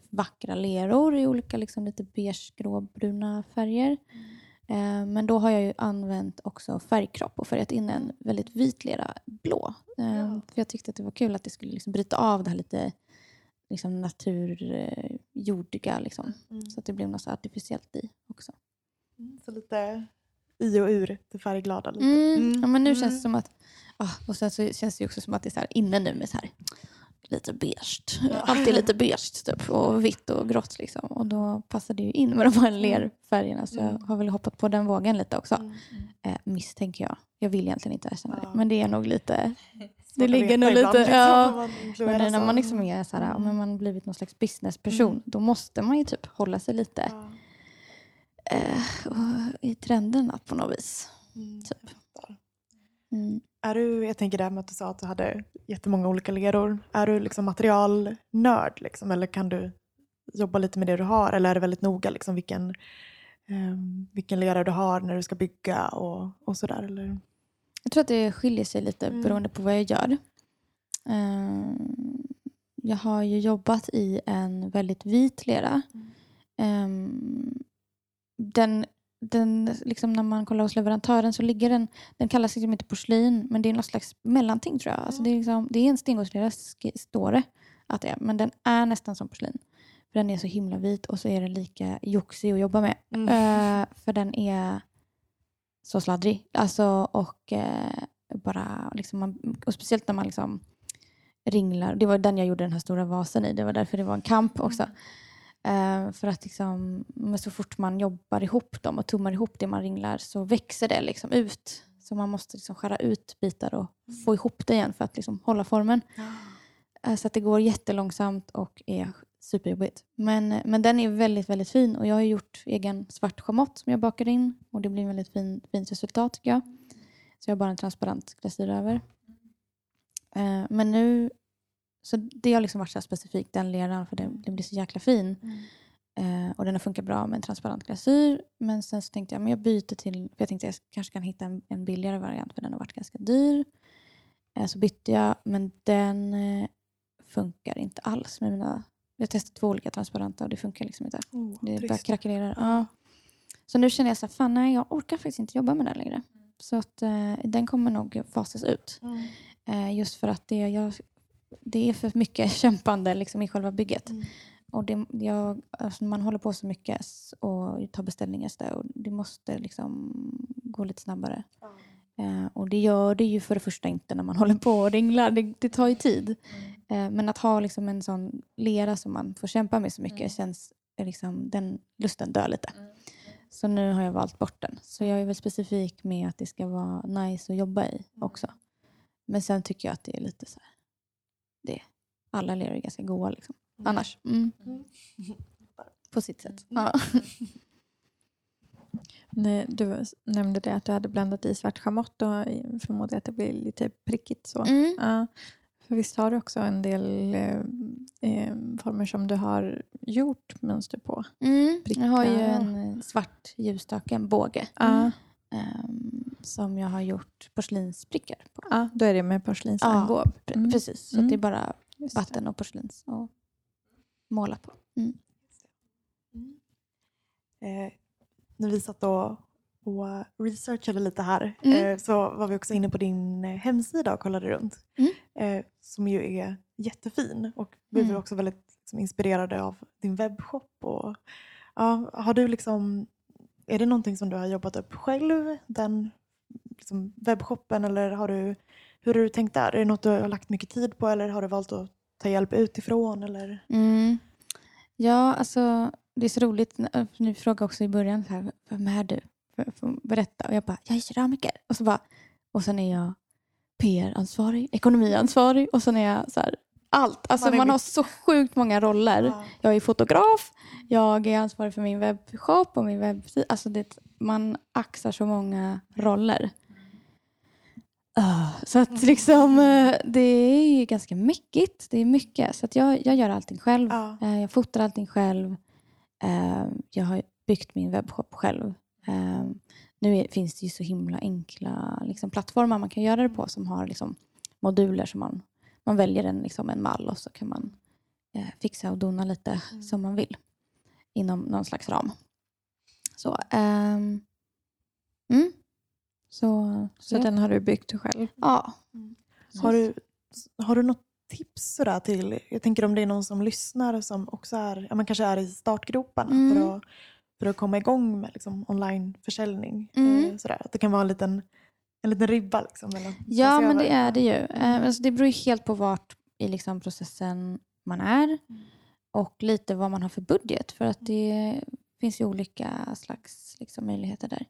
vackra leror i olika liksom, lite beige, gråbruna färger. Eh, men då har jag ju använt också färgkropp och färgat in en väldigt vit lera blå. Eh, Ja. För jag tyckte att det var kul att det skulle liksom bryta av det här lite liksom naturjordiga. Liksom. Mm. Så att det blev något artificiellt i också. Mm, Så lite i och ur det färgglada. Lite. Mm. Ja, men nu Mm. känns det som att... ah, och sen så känns det också som att det är så inne nu med så här lite beige. *laughs* Alltid lite beige typ, och vitt och grått. Liksom. Och då passar det ju in med de här lerfärgerna. Så jag Mm. har väl hoppat på den vågen lite också. Mm. Eh, misstänker jag. Jag vill egentligen inte erkänna Ja. det. Men det är nog lite... *laughs* Det ligger nog lite... liksom, Ja. Men när man liksom är så här, om Mm. man blivit någon slags businessperson, Mm. då måste man ju typ hålla sig lite Ja. eh, i trenderna på något vis. Mm. Typ. Mm. Är du, jag tänker det här med att du sa att du hade jättemånga olika leror. Är du liksom materialnörd liksom, eller kan du jobba lite med det du har? Eller är det väldigt noga liksom, vilken, ehm, vilken lera du har när du ska bygga och, och sådär? Eller? Jag tror att det skiljer sig lite Mm. beroende på vad jag gör. Ehm, jag har ju jobbat i en väldigt vit lera. Ehm, den, den, liksom när man kollar hos leverantören så ligger den, den kallas liksom inte porslin, men det är något slags mellanting tror jag. Alltså det, är liksom, det är en stengodslera, sk- står det att det är, men den är nästan som porslin. För den är så himla vit och så är den lika joxig att jobba med. Mm. Eh, för den är så sladdrig. Alltså, och, eh, bara, liksom man, och speciellt när man liksom ringlar. Det var den jag gjorde den här stora vasen i. Det var därför det var en kamp också. Eh, för att liksom, så fort man jobbar ihop dem och tummar ihop det man ringlar så växer det liksom ut. Så man måste liksom skära ut bitar och få ihop det igen för att liksom hålla formen. Eh, Så att det går jättelångsamt och är superjobbigt. Men, men den är väldigt, väldigt fin och jag har gjort egen svart schamott som jag bakar in och det blir en väldigt fin, fint resultat tycker jag. Så jag har bara en transparent glasyr över. Eh, men nu, så det har liksom varit så specifikt den leran för den, den blir så jäkla fin. Eh, och den har funkat bra med en transparent glasyr. Men sen så tänkte jag men jag byter till, för jag tänkte jag kanske kan hitta en, en billigare variant för den har varit ganska dyr. Eh, så bytte jag, men den eh, funkar inte alls med mina... Jag testat två olika transparenta och det funkar liksom inte. Oh, Det bara krackelerar. Ja. Så nu känner jag så här, fan nej, jag orkar faktiskt inte jobba med den längre. Så att eh, den kommer nog fasas ut. Mm. Eh, just för att det, jag, det är för mycket *laughs* kämpande liksom, i själva bygget. Mm. Och det, jag, alltså, man håller på så mycket och tar beställningar och det måste liksom gå lite snabbare. Eh, och det gör det ju för det första inte när man *laughs* håller på och ringlar. Det, det tar ju tid. Eh, men att ha liksom en sån lera som man får kämpa med så mycket känns eh, liksom, den lusten dör lite. Så nu har jag valt bort den. Så jag är väl specifik med att det ska vara nice att jobba i också. Men sen tycker jag att det är lite så här. Det, alla leror är ganska goda liksom. Annars. Mm. Mm. På sitt sätt. Mm. Ja. *laughs* Nej, Du nämnde det att du hade blandat i svart schamott och förmodar att det blir lite prickigt så. Mm. Ja. För visst har du också en del eh, eh, former som du har gjort mönster på? Mm. Jag har ju en eh, svart ljusstake, en båge. Ja, ehm, som jag har gjort porslinsprickar på. ja, då är det med porslinsarmbåg. Pre- Mm. Precis, så Mm. det är bara Just vatten och porslins och måla på. Mm. Eh, när vi satt och, och researchade lite här Mm. eh, så var vi också inne på din eh, hemsida och kollade runt. Mm. Eh, som ju är jättefin och vi Mm. var också väldigt liksom, inspirerade av din webbshop. Och, ja, har du liksom, är det någonting som du har jobbat upp själv, den liksom, webbshoppen eller har du, hur har du tänkt där? Är det något du har lagt mycket tid på eller har du valt att ta hjälp utifrån? Eller? Mm. Ja, alltså det är så roligt. Äh, ni frågade också i början, så här, vem är du? För, för berätta. Och jag bara, jag är keramiker. Och, så bara, och sen är jag PR-ansvarig, ekonomiansvarig och sen är jag så här, allt. Alltså Man man, har så sjukt många roller. Ja. Jag är fotograf, jag är ansvarig för min webbshop och min webbsida. Alltså det, man axar så många roller. Ah, så att liksom, eh, det är ju ganska mäckigt. Det är mycket. Så att jag, jag gör allting själv. Ja. Eh, Jag fotar allting själv. Eh, Jag har byggt min webbshop själv. Nu finns det ju så himla enkla liksom, plattformar man kan göra det på som har liksom, moduler som man, man väljer en, liksom, en mall och så kan man eh, fixa och dona lite Mm. som man vill inom någon slags ram. Så, ehm, mm. så, Så den har du byggt själv? ja. Har du, har du något tips sådär till, jag tänker om det är någon som lyssnar som också är, ja, man kanske är i startgroparna Mm. för, att, för att komma igång med liksom, onlineförsäljning. Mm. Eh, sådär. Att det kan vara en liten, en liten ribba. Liksom, mellan Ja, men det är det ju. Eh, alltså det beror ju helt på vart i liksom processen man är och lite vad man har för budget. För att det finns ju olika slags liksom, möjligheter där.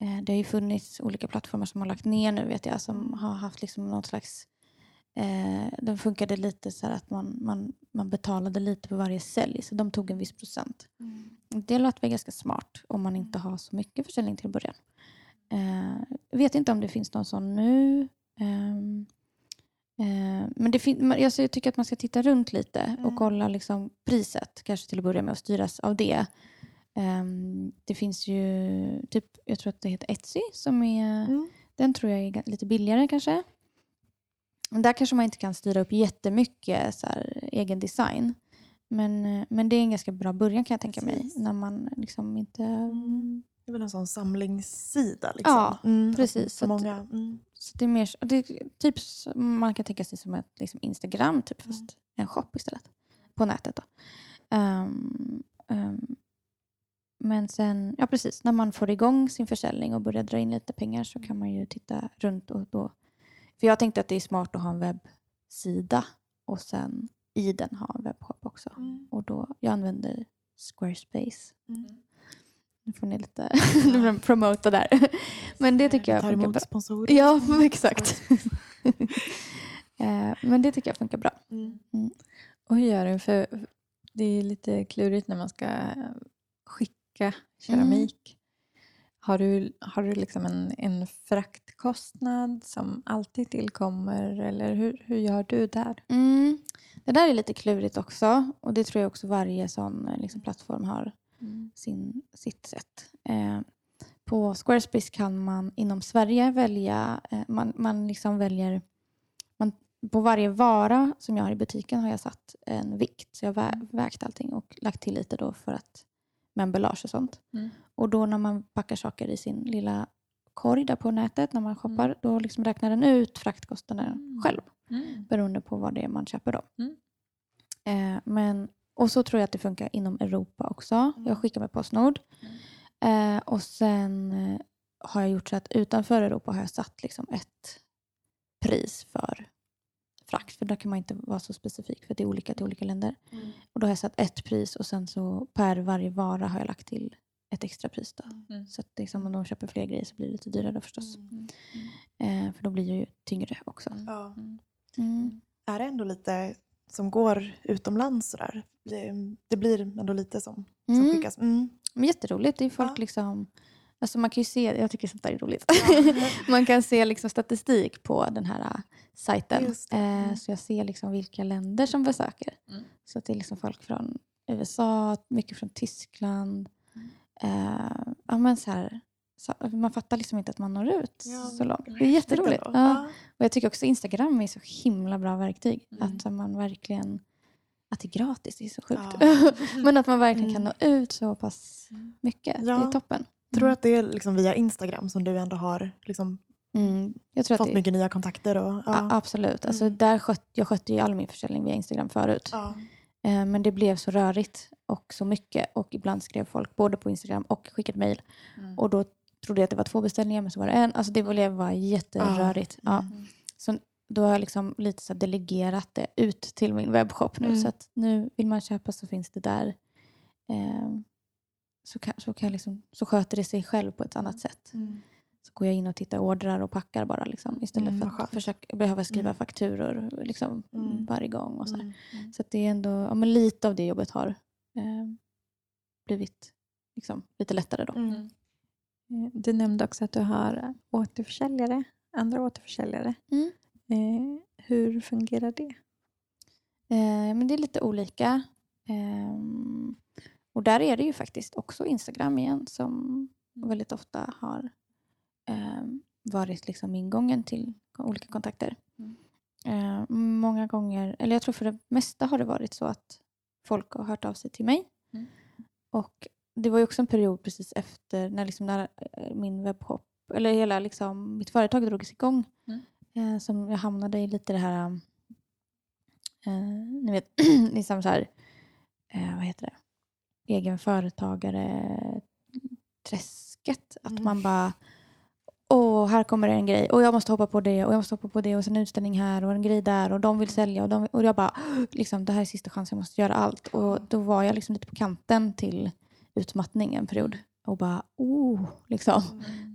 Eh, det har ju funnits olika plattformar som har lagt ner nu vet jag som har haft liksom något slags Eh, den funkade lite så här att man, man, man betalade lite på varje sälj så de tog en viss procent. Mm. Det låter väl ganska smart om man inte har så mycket försäljning till början. Eh, vet inte om det finns någon sån nu. Ehm, eh, men det fin- alltså jag tycker att man ska titta runt lite Mm. och kolla liksom priset kanske till att börja med och styras av det. Ehm, det finns ju, typ, jag tror att det heter Etsy som är, Mm. den tror jag är lite billigare kanske. Där kanske man inte kan styra upp jättemycket så här, egen design. Men, eh, men det är en ganska bra början kan jag tänka Precis. mig. När man liksom inte... Mm. Det är väl en sån samlingssida. Liksom. Ja, mm. precis. För Så många. Mm. Så det är mer, det är typ man kan tänka sig som ett liksom Instagram, typ, fast Mm. en shop istället. På nätet. Då. Ehm, ehm, men sen, ja precis, när man får igång sin försäljning och börjar dra in lite pengar så kan man ju titta runt och då. För jag tänkte att det är smart att ha en webbsida och sen i den ha en webbshop också. Mm. Och då, jag använder Squarespace. Mm. Nu får ni lite *laughs* promota där. *laughs* Men det tycker jag tar funkar bra. sponsorer. Ja, *laughs* exakt. Eh, Men det tycker jag funkar bra. Mm. Och hur gör du? För det är lite klurigt när man ska skicka keramik. Har du, har du liksom en, en fraktkostnad som alltid tillkommer? Eller hur, hur gör du där? Mm. Det där är lite klurigt också. Och det tror jag också varje sån eh, liksom, plattform har sin, sitt sätt. Eh, på Squarespace kan man inom Sverige välja, eh, man, man liksom väljer, man, på varje vara som jag har i butiken har jag satt en vikt. Så jag har vä- vägt allting och lagt till lite då för att med emballage och sånt. Mm. Och då när man packar saker i sin lilla korg där på nätet när man shoppar, då liksom räknar den ut fraktkostnaden Mm. själv Mm. beroende på vad det är man köper då. Mm. Eh, men, och så tror jag att det funkar inom Europa också. Jag skickar med Postnord. Eh, och sen eh, har jag gjort så att utanför Europa har jag satt liksom ett pris för frakt. För där kan man inte vara så specifik för det är olika till olika länder. Mm. Och då har jag satt ett pris och sen så per varje vara har jag lagt till ett extra pris. Då. Mm. Så att liksom, om de köper fler grejer så blir det lite dyrare förstås. Mm. Eh, för då blir det ju tyngre också. Ja. Mm. Är det ändå lite som går utomlands sådär? Det, det blir ändå lite som, som Mm. skickas. Mm. Men jätteroligt. Det är folk Ja. liksom... Alltså man kan ju se, jag tycker sånt där är roligt. Ja. *laughs* man kan se liksom statistik på den här äh, sajten. Eh, Mm. så jag ser liksom vilka länder som besöker. Mm. Så det är liksom folk från USA, mycket från Tyskland. Mm. Eh, ja, men så här, så, man fattar liksom inte att man når ut Ja, så långt. Det är jätteroligt. Ja. Och jag tycker också Instagram är så himla bra verktyg. Mm. Att man verkligen... Att det är gratis, det är så sjukt. Ja. *laughs* Men att man verkligen kan Mm. nå ut så pass mycket. Det är toppen. Tror du att det är liksom via Instagram som du ändå har liksom Mm. Att fått det, mycket nya kontakter? Och, ja. absolut. Alltså, Mm. där skött, jag skötte ju all min försäljning via Instagram förut. Eh, men det blev så rörigt och så mycket. Och ibland skrev folk både på Instagram och skickade mejl. Mm. Och då trodde att det var två beställningar men så var det en. Alltså det blev bara jätterörigt. Ja. Mm. Så då har jag liksom lite så delegerat det ut till min webbshop nu. Mm. Så att nu vill man köpa så finns det där. Eh, så, kan, så, kan jag liksom, så sköter det sig själv på ett annat sätt. Mm. Så går jag in och tittar ordrar och packar bara liksom, istället Mm, för att försöka, behöva skriva Mm. fakturor liksom, Mm. varje gång. Och så, här. Mm. så det är ändå, ja, lite av det jobbet har eh, blivit liksom, lite lättare då. Eh, Du nämnde också att du har återförsäljare, andra återförsäljare. Mm. Eh, hur fungerar det? Eh, men det är lite olika. Ehm, och där är det ju faktiskt också Instagram igen som väldigt ofta har ehm, varit liksom ingången till olika kontakter. Mm. Eh, många gånger, eller jag tror för det mesta har det varit så att folk har hört av sig till mig. Mm. Och det var ju också en period precis efter när, liksom när eh, min webbshop, eller hela liksom, mitt företag drogs igång. Mm. Eh, som jag hamnade i lite det här eh, ni vet, *clears throat* liksom så här, eh, vad heter det, egen företagare träsket. Att Mm. man bara, åh, här kommer det en grej och jag måste hoppa på det och jag måste hoppa på det och sen en utställning här och en grej där och de vill sälja och, de, och jag bara, liksom, det här är sista chansen, jag måste göra allt. Och då var jag liksom lite på kanten till utmattning en period och bara, oh, liksom,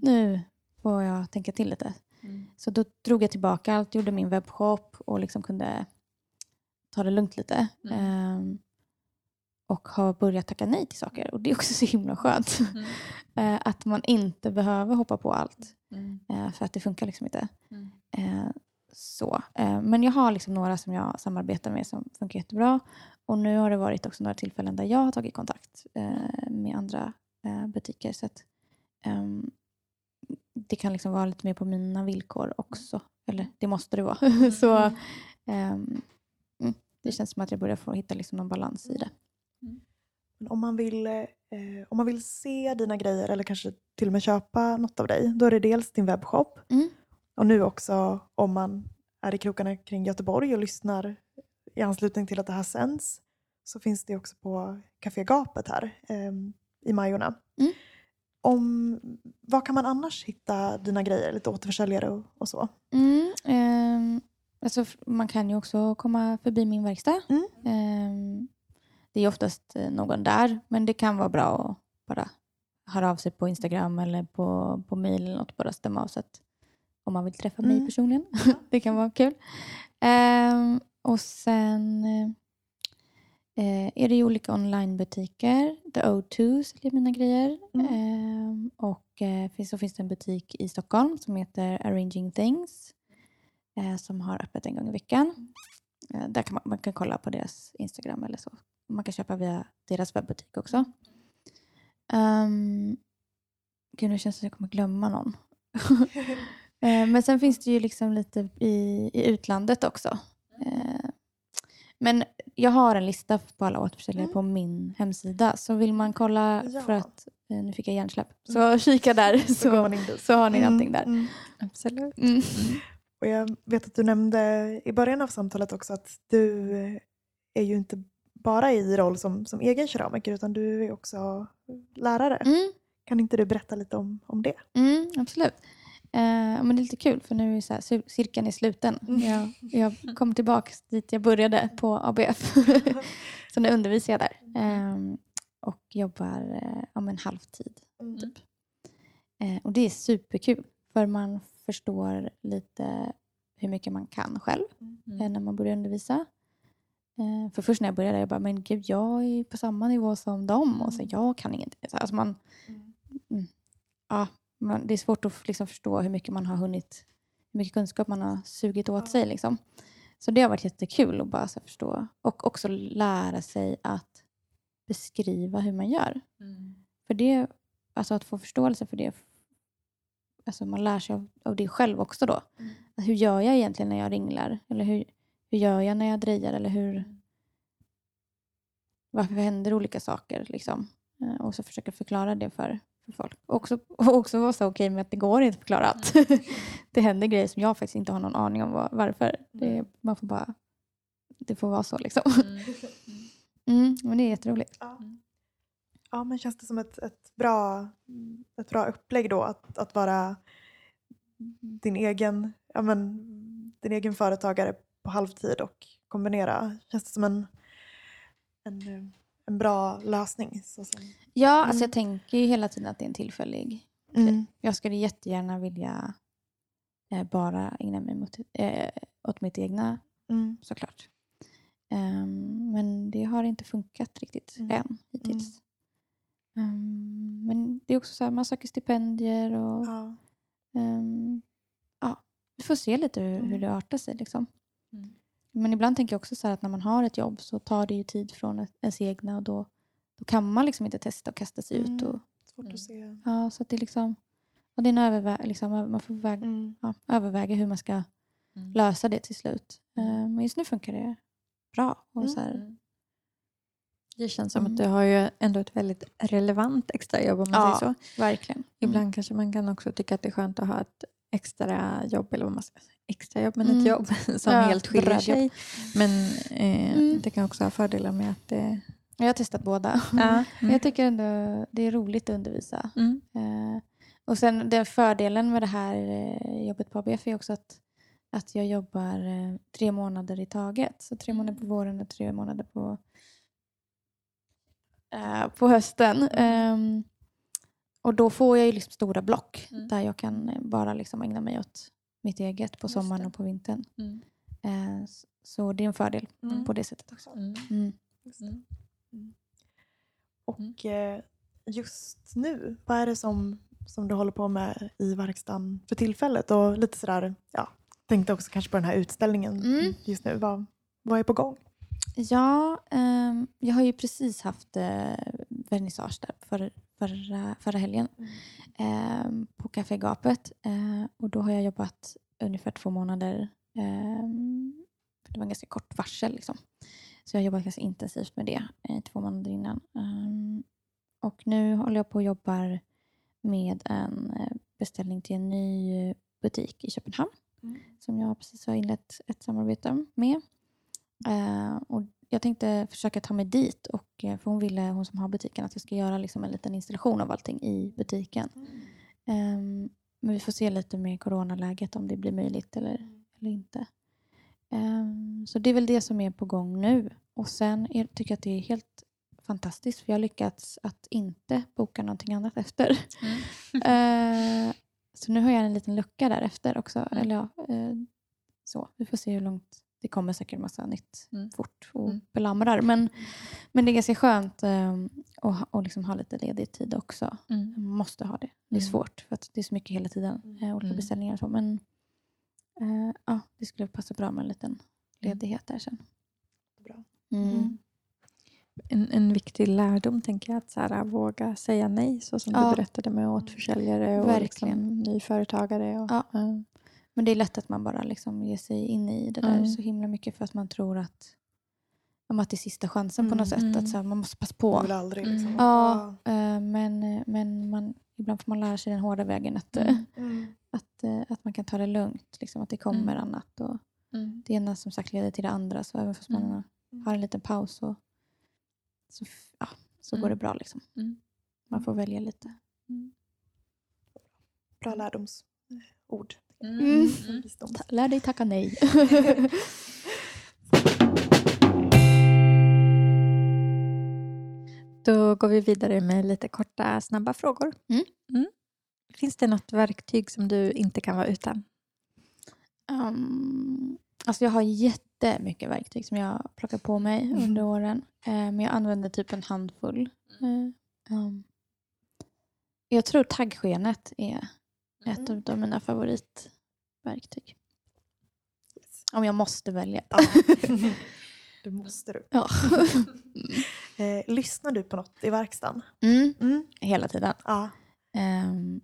nu får jag tänka till lite. Mm. Så då drog jag tillbaka allt, gjorde min webbshop och liksom kunde ta det lugnt lite. Mm. Ehm, och har börjat tacka nej till saker. Och det är också så himla skönt. Mm. *laughs* Eh, att man inte behöver hoppa på allt. Mm. eh, för att det funkar liksom inte. Mm. Så. Eh, men jag har liksom några som jag samarbetar med som funkar jättebra. Och nu har det varit också några tillfällen där jag har tagit kontakt eh, med andra eh, butiker. Så att, ehm, det kan liksom vara lite mer på mina villkor också. Eller det måste det vara. *laughs* så ehm, mm, det känns som att jag börjar få hitta liksom någon balans i det. Men om, man vill, eh, om man vill se dina grejer eller kanske till och med köpa något av dig, då är det dels din webbshop Mm. Och nu också om man är i krokarna kring Göteborg och lyssnar i anslutning till att det här sänds så finns det också på Café Gapet här eh, i Majorna. Mm. Om, var kan man annars hitta dina grejer? Lite återförsäljare och, och så? Mm, ehm, alltså, man kan ju också komma förbi min verkstad. Mm. Ehm, det är oftast eh, någon där, men det kan vara bra att bara höra av sig på Instagram eller på, på mail eller något, bara stämma av så att om man vill träffa mig Mm. personligen. *laughs* det kan vara kul. Ehm, och sen eh, är det ju olika onlinebutiker. The O2 säljer mina grejer. Ehm, och finns, så finns det en butik i Stockholm som heter Arranging Things eh, som har öppet en gång i veckan. Där kan man, man kan kolla på deras Instagram eller så. Man kan köpa via deras webbutik också. Um, gud, nu känns det som att jag kommer glömma någon. *laughs* Eh, Men sen finns det ju liksom lite i, i utlandet också. Eh, Men jag har en lista på alla återförsäljare Mm. på min hemsida. Så vill man kolla Ja. för att, eh, nu fick jag hjärnsläpp, så kika där *laughs* Så så, så har ni Mm, någonting där. mm. Absolut. Mm. Och jag vet att du nämnde i början av samtalet också att du är ju inte bara i roll som, som egen keramiker utan du är också lärare. Mm. Kan inte du berätta lite om, om det? Mm, absolut. Eh, men det är lite kul för nu är så här, cir- cirkeln är sluten. Mm. Jag, jag kom tillbaka dit jag började på ABF. *laughs* så nu undervisar jag där. Ehm, och jobbar eh, om en halvtid. Typ. Eh, och det är superkul för man förstår lite hur mycket man kan själv Mm. eh, när man börjar undervisa. Eh, för först när jag började jag bara, men gud jag är på samma nivå som dem och så jag kan ingenting. Så, Alltså man, ja, man, det är svårt att liksom förstå hur mycket man har hunnit, hur mycket kunskap man har sugit åt sig. Liksom. Så det har varit jättekul att bara förstå och också lära sig att beskriva hur man gör. För det, alltså att få förståelse för det, alltså man lär sig av, av det själv också då. Mm. Hur gör jag egentligen när jag ringlar? Eller hur, hur gör jag när jag drejar? Eller hur, varför händer olika saker? Liksom? Eh, Och så försöka förklara det för, för folk. Och också, och också vara så okej med att det går inte att förklara allt. *laughs* det händer grejer som jag faktiskt inte har någon aning om var, varför. Det, man får bara, det får vara så liksom. Mm, *laughs* men det är jätteroligt. Ja. ja, men känns det som ett, ett, bra, ett bra upplägg då att, att vara din egen, ja, men, din egen företagare på halvtid och kombinera? Känns det som en, en, en bra lösning? Så som, Ja, Mm. alltså jag tänker ju hela tiden att det är en tillfällig mm. Jag skulle jättegärna vilja eh, bara ägna mig mot, eh, åt mitt egna Mm. såklart. Ehm, men det har inte funkat riktigt Mm. än hittills. Ehm, men det är också så här, man söker stipendier och Ja. ehm, ja, vi får se lite hur, hur Mm. det artar sig. Liksom. Mm. Men ibland tänker jag också så här att när man har ett jobb så tar det ju tid från ens egna och då, då kan man liksom inte testa och kasta sig ut. Mm. Och, Svårt Mm. att se. ja, så att det är liksom, och det är en övervä- liksom, man får väga, Mm. ja, överväga hur man ska Mm. lösa det till slut. Mm. Eh, Men just nu funkar det bra. Och Mm. så här, Mm. Det känns som Mm. att du har ju ändå ett väldigt relevant extrajobb om man Ja. säger så. verkligen. Ibland kanske man kan också tycka att det är skönt att ha ett extra jobb eller vad man ska säga. Extra jobb, men Mm. ett jobb *laughs* som Ja, helt skiljer sig. Men eh, Mm. det kan också ha fördelar med att det... Jag har testat båda. *laughs* Ja. Mm. Jag tycker ändå det är roligt att undervisa. Mm. Eh, och sen den fördelen med det här eh, jobbet på ABF är också att, att jag jobbar eh, tre månader i taget. Så tre månader på våren och tre månader på, eh, på hösten. Ehm, och då får jag ju liksom stora block Mm. där jag kan eh, bara liksom ägna mig åt mitt eget på sommaren och på vintern. Mm. Eh, så det är en fördel Mm. på det sättet också. Mm. Mm. Det. Mm. Och eh, just nu, vad är det som, som du håller på med i verkstaden för tillfället? Och lite sådär, ja, tänkte också kanske på den här utställningen Mm. just nu. Vad, vad är på gång? Ja, ehm, jag har ju precis haft eh, vernissage där för, förra, förra helgen ehm, på Café Gapet. Eh, och då har jag jobbat ungefär två månader. ehm, det var en ganska kort varsel. Liksom. Så jag har jobbat ganska intensivt med det i två månader innan. Ehm, och nu håller jag på och jobbar med en eh, beställning till en ny butik i Köpenhamn Mm. som jag precis har inlett ett samarbete med. Eh, och jag tänkte försöka ta mig dit. Och, eh, för hon ville, hon som har butiken, att jag ska göra liksom en liten installation av allting i butiken. Ehm, men vi får se lite med coronaläget om det blir möjligt eller, eller inte. Ehm, så det är väl det som är på gång nu. Och sen är, tycker jag att det är helt fantastiskt för jag har lyckats att inte boka någonting annat efter. *laughs* Eh, så nu har jag en liten lucka därefter också. Mm. Eller ja, eh, så. Vi får se hur långt det kommer säkert massa nytt Mm. fort och Mm. belamrar. Men, men det är ganska skönt eh, att att liksom ha lite ledig tid också. Mm. Man måste ha det. Det är Mm. svårt för att det är så mycket hela tiden. Eh, olika Mm. beställningar och så. Men eh, ja, det skulle passa bra med en liten ledighet där sen. Bra. Mm. Mm. En, en viktig lärdom tänker jag att så här, våga säga nej så som Ja. du berättade med återförsäljare och Verkligen. liksom, nyföretagare. Och, Ja. ja. Men det är lätt att man bara liksom ger sig in i det där Mm. så himla mycket för att man tror att, att det är sista chansen på något Mm. sätt. Att så här, man måste passa Man på. vill aldrig Mm. liksom. Ja, eh, men, men man, ibland får man lära sig den hårda vägen att, Mm. Mm. att, eh, att man kan ta det lugnt. Liksom, att det kommer Mm. annat. Och Mm. det ena som sagt leder till det andra. Så även fast man Mm. har- en liten paus så, så, ja, så går Mm. det bra. Liksom. Mm. Man får välja lite. Bra lärdomsord. Mm. Visdom. Ta- Lär dig tacka nej. *laughs* Då går vi vidare med lite korta, snabba frågor. Mm. Finns det något verktyg som du inte kan vara utan? Um, alltså jag har jättemycket verktyg som jag har plockat på mig Mm. under åren. Eh, men jag använder typ en handfull. Eh, um, jag tror taggskenet är ett Mm. av mina favoritverktyg. Om jag måste välja. Ja. *laughs* Det måste du. Ja. *laughs* Eh, lyssnar du på något i verkstaden? Mm, Mm. hela tiden. Ja. Ehm,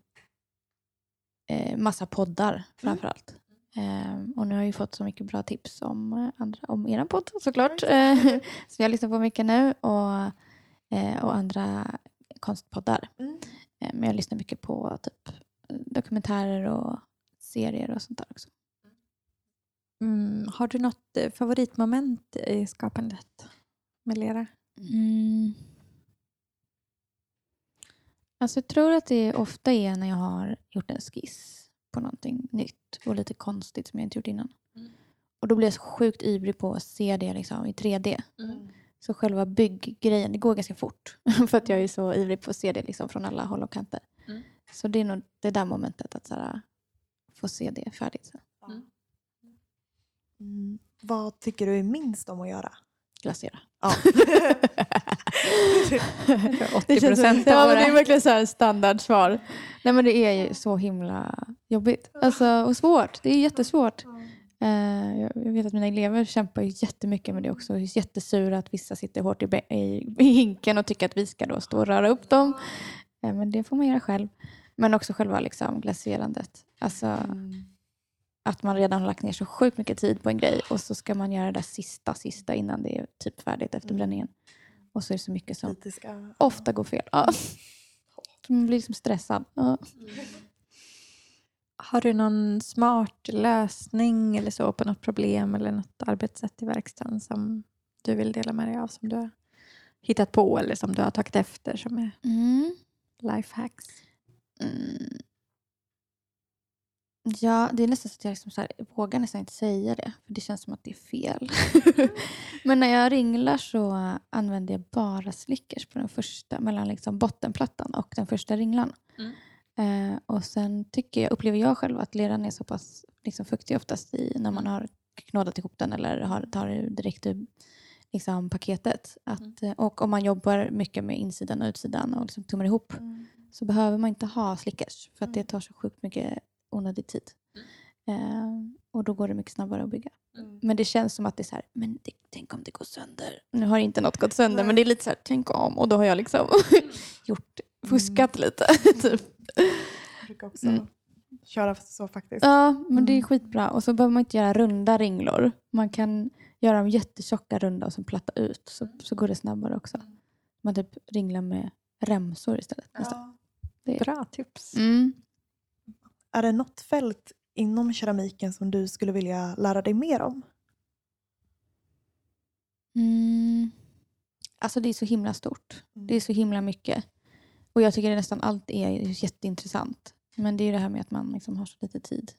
eh, massa poddar framförallt. Ehm, och nu har jag fått så mycket bra tips om, eh, andra, om er podd såklart. Eh, *laughs* så jag lyssnar på mycket nu och, eh, och andra konstpoddar. Mm. Eh, men jag lyssnar mycket på typ dokumentärer och serier och sånt där också. Mm. Har du något eh, favoritmoment i skapandet med lera? Mm. Alltså jag tror att det ofta är när jag har gjort en skiss på någonting nytt och lite konstigt som jag inte gjort innan. Mm. Och då blir jag så sjukt ivrig på att se det liksom i 3D. Mm. Så själva bygggrejen, det går ganska fort. *laughs* för att jag är så ivrig på att se det liksom från alla håll och kanter. Mm. Så det är nog det där momentet att så här, få se det färdigt. Sen. Mm. Vad tycker du är minst om att göra? Glasera. Ja. *laughs* 80 procent ja, av men det är det. verkligen så här standardsvar. Nej men det är ju så himla jobbigt. Alltså, och svårt. Det är jättesvårt. Eh, jag vet att mina elever kämpar jättemycket med det också. Och är jättesura att vissa sitter hårt i, i hinken och tycker att vi ska då stå och röra upp dem. Eh, men det får man göra själv. Men också själva liksom glaserandet. Alltså Mm. att man redan har lagt ner så sjukt mycket tid på en grej och så ska man göra det där sista, sista innan det är typ färdigt efter Mm. bränningen. Och så är det så mycket som Kritiska. ofta går fel. Ja. *laughs* Man blir liksom stressad. Ja. Har du någon smart lösning eller så på något problem eller något arbetssätt i verkstaden som du vill dela med dig av som du har hittat på eller som du har tagit efter som är Mm. Lifehacks? Mm. Ja, det är nästan så att jag liksom så här, vågar nästan inte säga det. För det känns som att det är fel. *laughs* Men när jag ringlar så använder jag bara slickers på den första, mellan liksom bottenplattan och den första ringlan. Eh, och sen tycker jag, upplever jag själv att leran är så pass liksom, fuktig oftast i, när man har knådat ihop den eller har, tar direkt ur liksom, paketet. Att, eh, Och om man jobbar mycket med insidan och utsidan och liksom tummar ihop så behöver man inte ha slickers för att det tar så sjukt mycket onödig tid. Eh, och då går det mycket snabbare att bygga. Mm. Men det känns som att det är så här, men det, tänk om det går sönder. Nu har inte något gått sönder men det är lite så här, tänk om. Och då har jag liksom *laughs* gjort, fuskat lite. *laughs* typ. Jag brukar också Mm. köra så faktiskt. Ja, men det är Mm. skitbra. Och så behöver man inte göra runda ringlor. Man kan göra dem jättetjocka runda och sen platta ut. Så, så går det snabbare också. Man typ ringlar med remsor istället. Ja. Det är- Bra tips. Mm. Är det något fält inom keramiken som du skulle vilja lära dig mer om? Mm. Alltså det är så himla stort. Det är så himla mycket. Och jag tycker att nästan allt är jätteintressant. Men det är det här med att man liksom har så lite tid.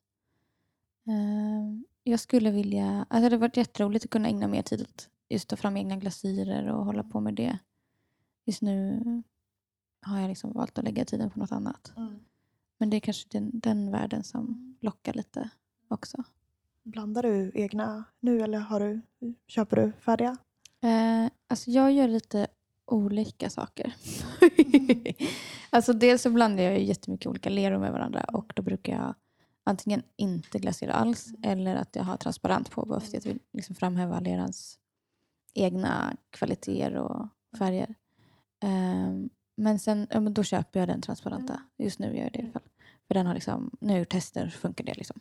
Eh, jag skulle vilja... Alltså det hade varit jätteroligt att kunna ägna mer tid åt just ta fram egna glasyrer och hålla på med det. Just nu har jag liksom valt att lägga tiden på något annat. Mm. Men det är kanske den, den världen som lockar lite också. Blandar du egna nu eller har du, köper du färdiga? Eh, alltså jag gör lite olika saker. *laughs* alltså dels så blandar jag jättemycket olika leror med varandra och då brukar jag antingen inte glasera alls eller att jag har transparent på bara för att jag vill liksom framhäva lerans egna kvaliteter och färger. Ehm, men sen ja, men då köper jag den transparenta. Just nu gör jag det i alla fall. För den har liksom, när jag gjort tester så funkar det. Liksom.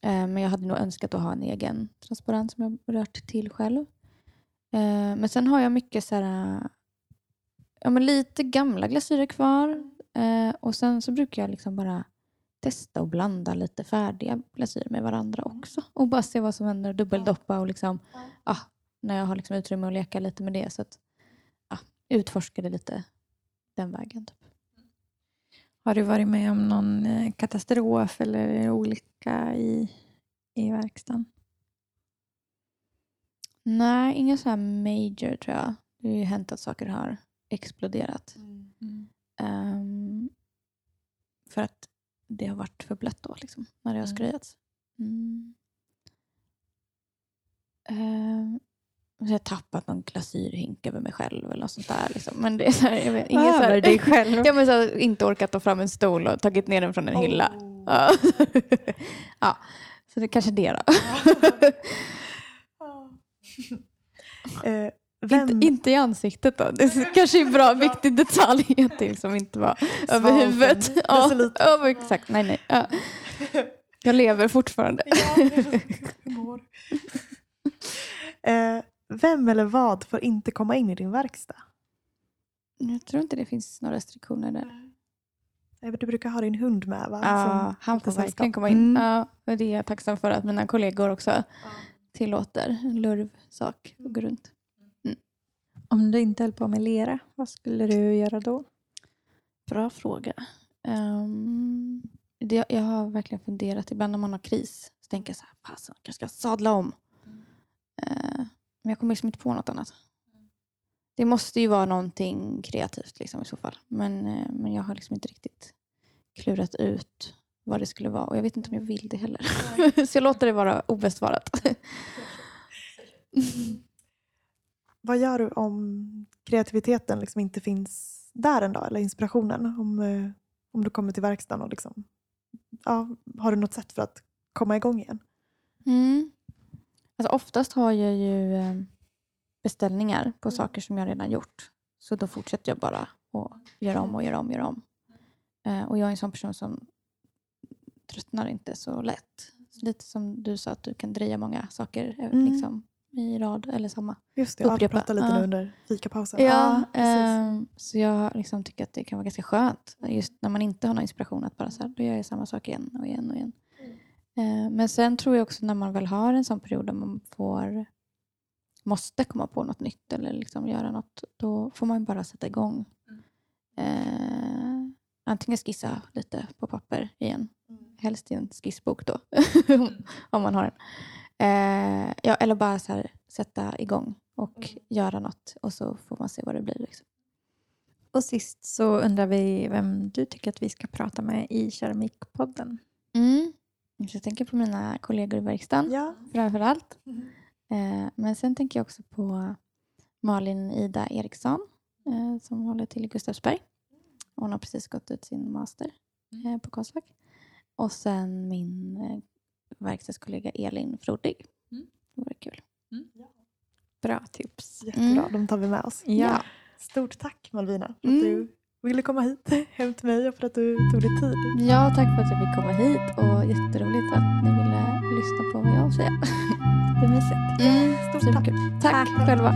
Ehm, men jag hade nog önskat att ha en egen transparent som jag rört till själv. Ehm, men sen har jag mycket så här, ja, men lite gamla glasyrer kvar. Ehm, och sen så brukar jag liksom bara testa och blanda lite färdiga glasyrer med varandra också. Och bara se vad som händer. Dubbeldoppa och liksom, ah, när jag har liksom utrymme att leka lite med det. Så att ah, utforska det lite den vägen. Typ. Har du varit med om någon eh, katastrof eller olycka i, i verkstaden? Nej, ingen så här major tror jag. Det har ju hänt att saker har exploderat. Ehm, för att det har varit för blött då, liksom, när det har skröjats. Mm. Ehm, jag har tappat någon glasyrhink över mig själv eller något sånt där. Liksom. Men det är så här, jag vet, inget Över dig själv? *laughs* Ja, men så här, inte orkat ta fram en stol och tagit ner den från en hylla. Oh. Ja. *laughs* ja, så det är kanske det då. *laughs* Eh, vem, Inte, inte i ansiktet då. Det är kanske är en bra, *laughs* viktig detalj *laughs* det liksom inte var över huvudet. Ja, ja, exakt. Nej, nej. Ja. Jag lever fortfarande. *laughs* Humor. eh, vem eller vad får inte komma in i din verkstad? Jag tror inte det finns några restriktioner där. Du brukar ha din hund med va? Ja, Som han får verkligen komma in. Mm. Ja, och det är jag tacksam för att mina kollegor också tillåter. En lurvsak att gå runt. Om du inte höll på med lera, vad skulle du göra då? Bra fråga. Ehm, det, jag har verkligen funderat. Ibland när man har kris så tänker jag så här, fasen, jag ska sadla om. Eh, men jag kommer liksom inte på något annat. Det måste ju vara någonting kreativt liksom, i så fall. Men, eh, men jag har liksom inte riktigt klurat ut vad det skulle vara. Och jag vet inte om jag vill det heller. *laughs* så jag låter det vara obesvarat. *laughs* Vad gör du om kreativiteten liksom inte finns där en dag, eller inspirationen? Om, eh, om du kommer till verkstaden och liksom, ja, har du något sätt för att komma igång igen? Mm. Alltså oftast har jag ju eh, beställningar på saker som jag redan gjort. Så då fortsätter jag bara att göra om och göra om och göra om. Eh, och jag är en sån person som tröttnar inte så lätt. Så lite som du sa att du kan dreja många saker Mm. liksom, i rad eller samma. Just det, jag Upprepa. pratade lite Ja. nu under fikapausen. Ja, precis. ehm, så jag liksom tycker att det kan vara ganska skönt just när man inte har någon inspiration att bara så här, då gör jag samma sak igen och igen och igen. Eh, men sen tror jag också när man väl har en sån period där man får måste komma på något nytt eller liksom göra något, då får man bara sätta igång. Eh, antingen skissa lite på papper igen, helst i en skissbok då, *laughs* om man har en. Eh, ja, eller bara så här, sätta igång och göra något och så får man se vad det blir. Liksom. Och sist så undrar vi vem du tycker att vi ska prata med i Keramikpodden. Mm. Jag tänker på mina kollegor i verkstaden Ja. framför allt. Eh, men sen tänker jag också på Malin Ida Eriksson eh, som håller till i Gustavsberg. Hon har precis gått ut sin master eh, på Konstfack. Och sen min eh, verkstadskollega Elin Frodig. Mm. Det vore kul. Bra tips. Jättebra, Mm. de tar vi med oss. Ja. Stort tack Malvina för Mm. att du ville komma hit hem till mig och för att du tog dig tid. Ja, tack för att jag fick komma hit och jätteroligt att ni ville lyssna på vad jag har att säga. Det är mysigt. Mm, Stort tack. superkul. Tack själva.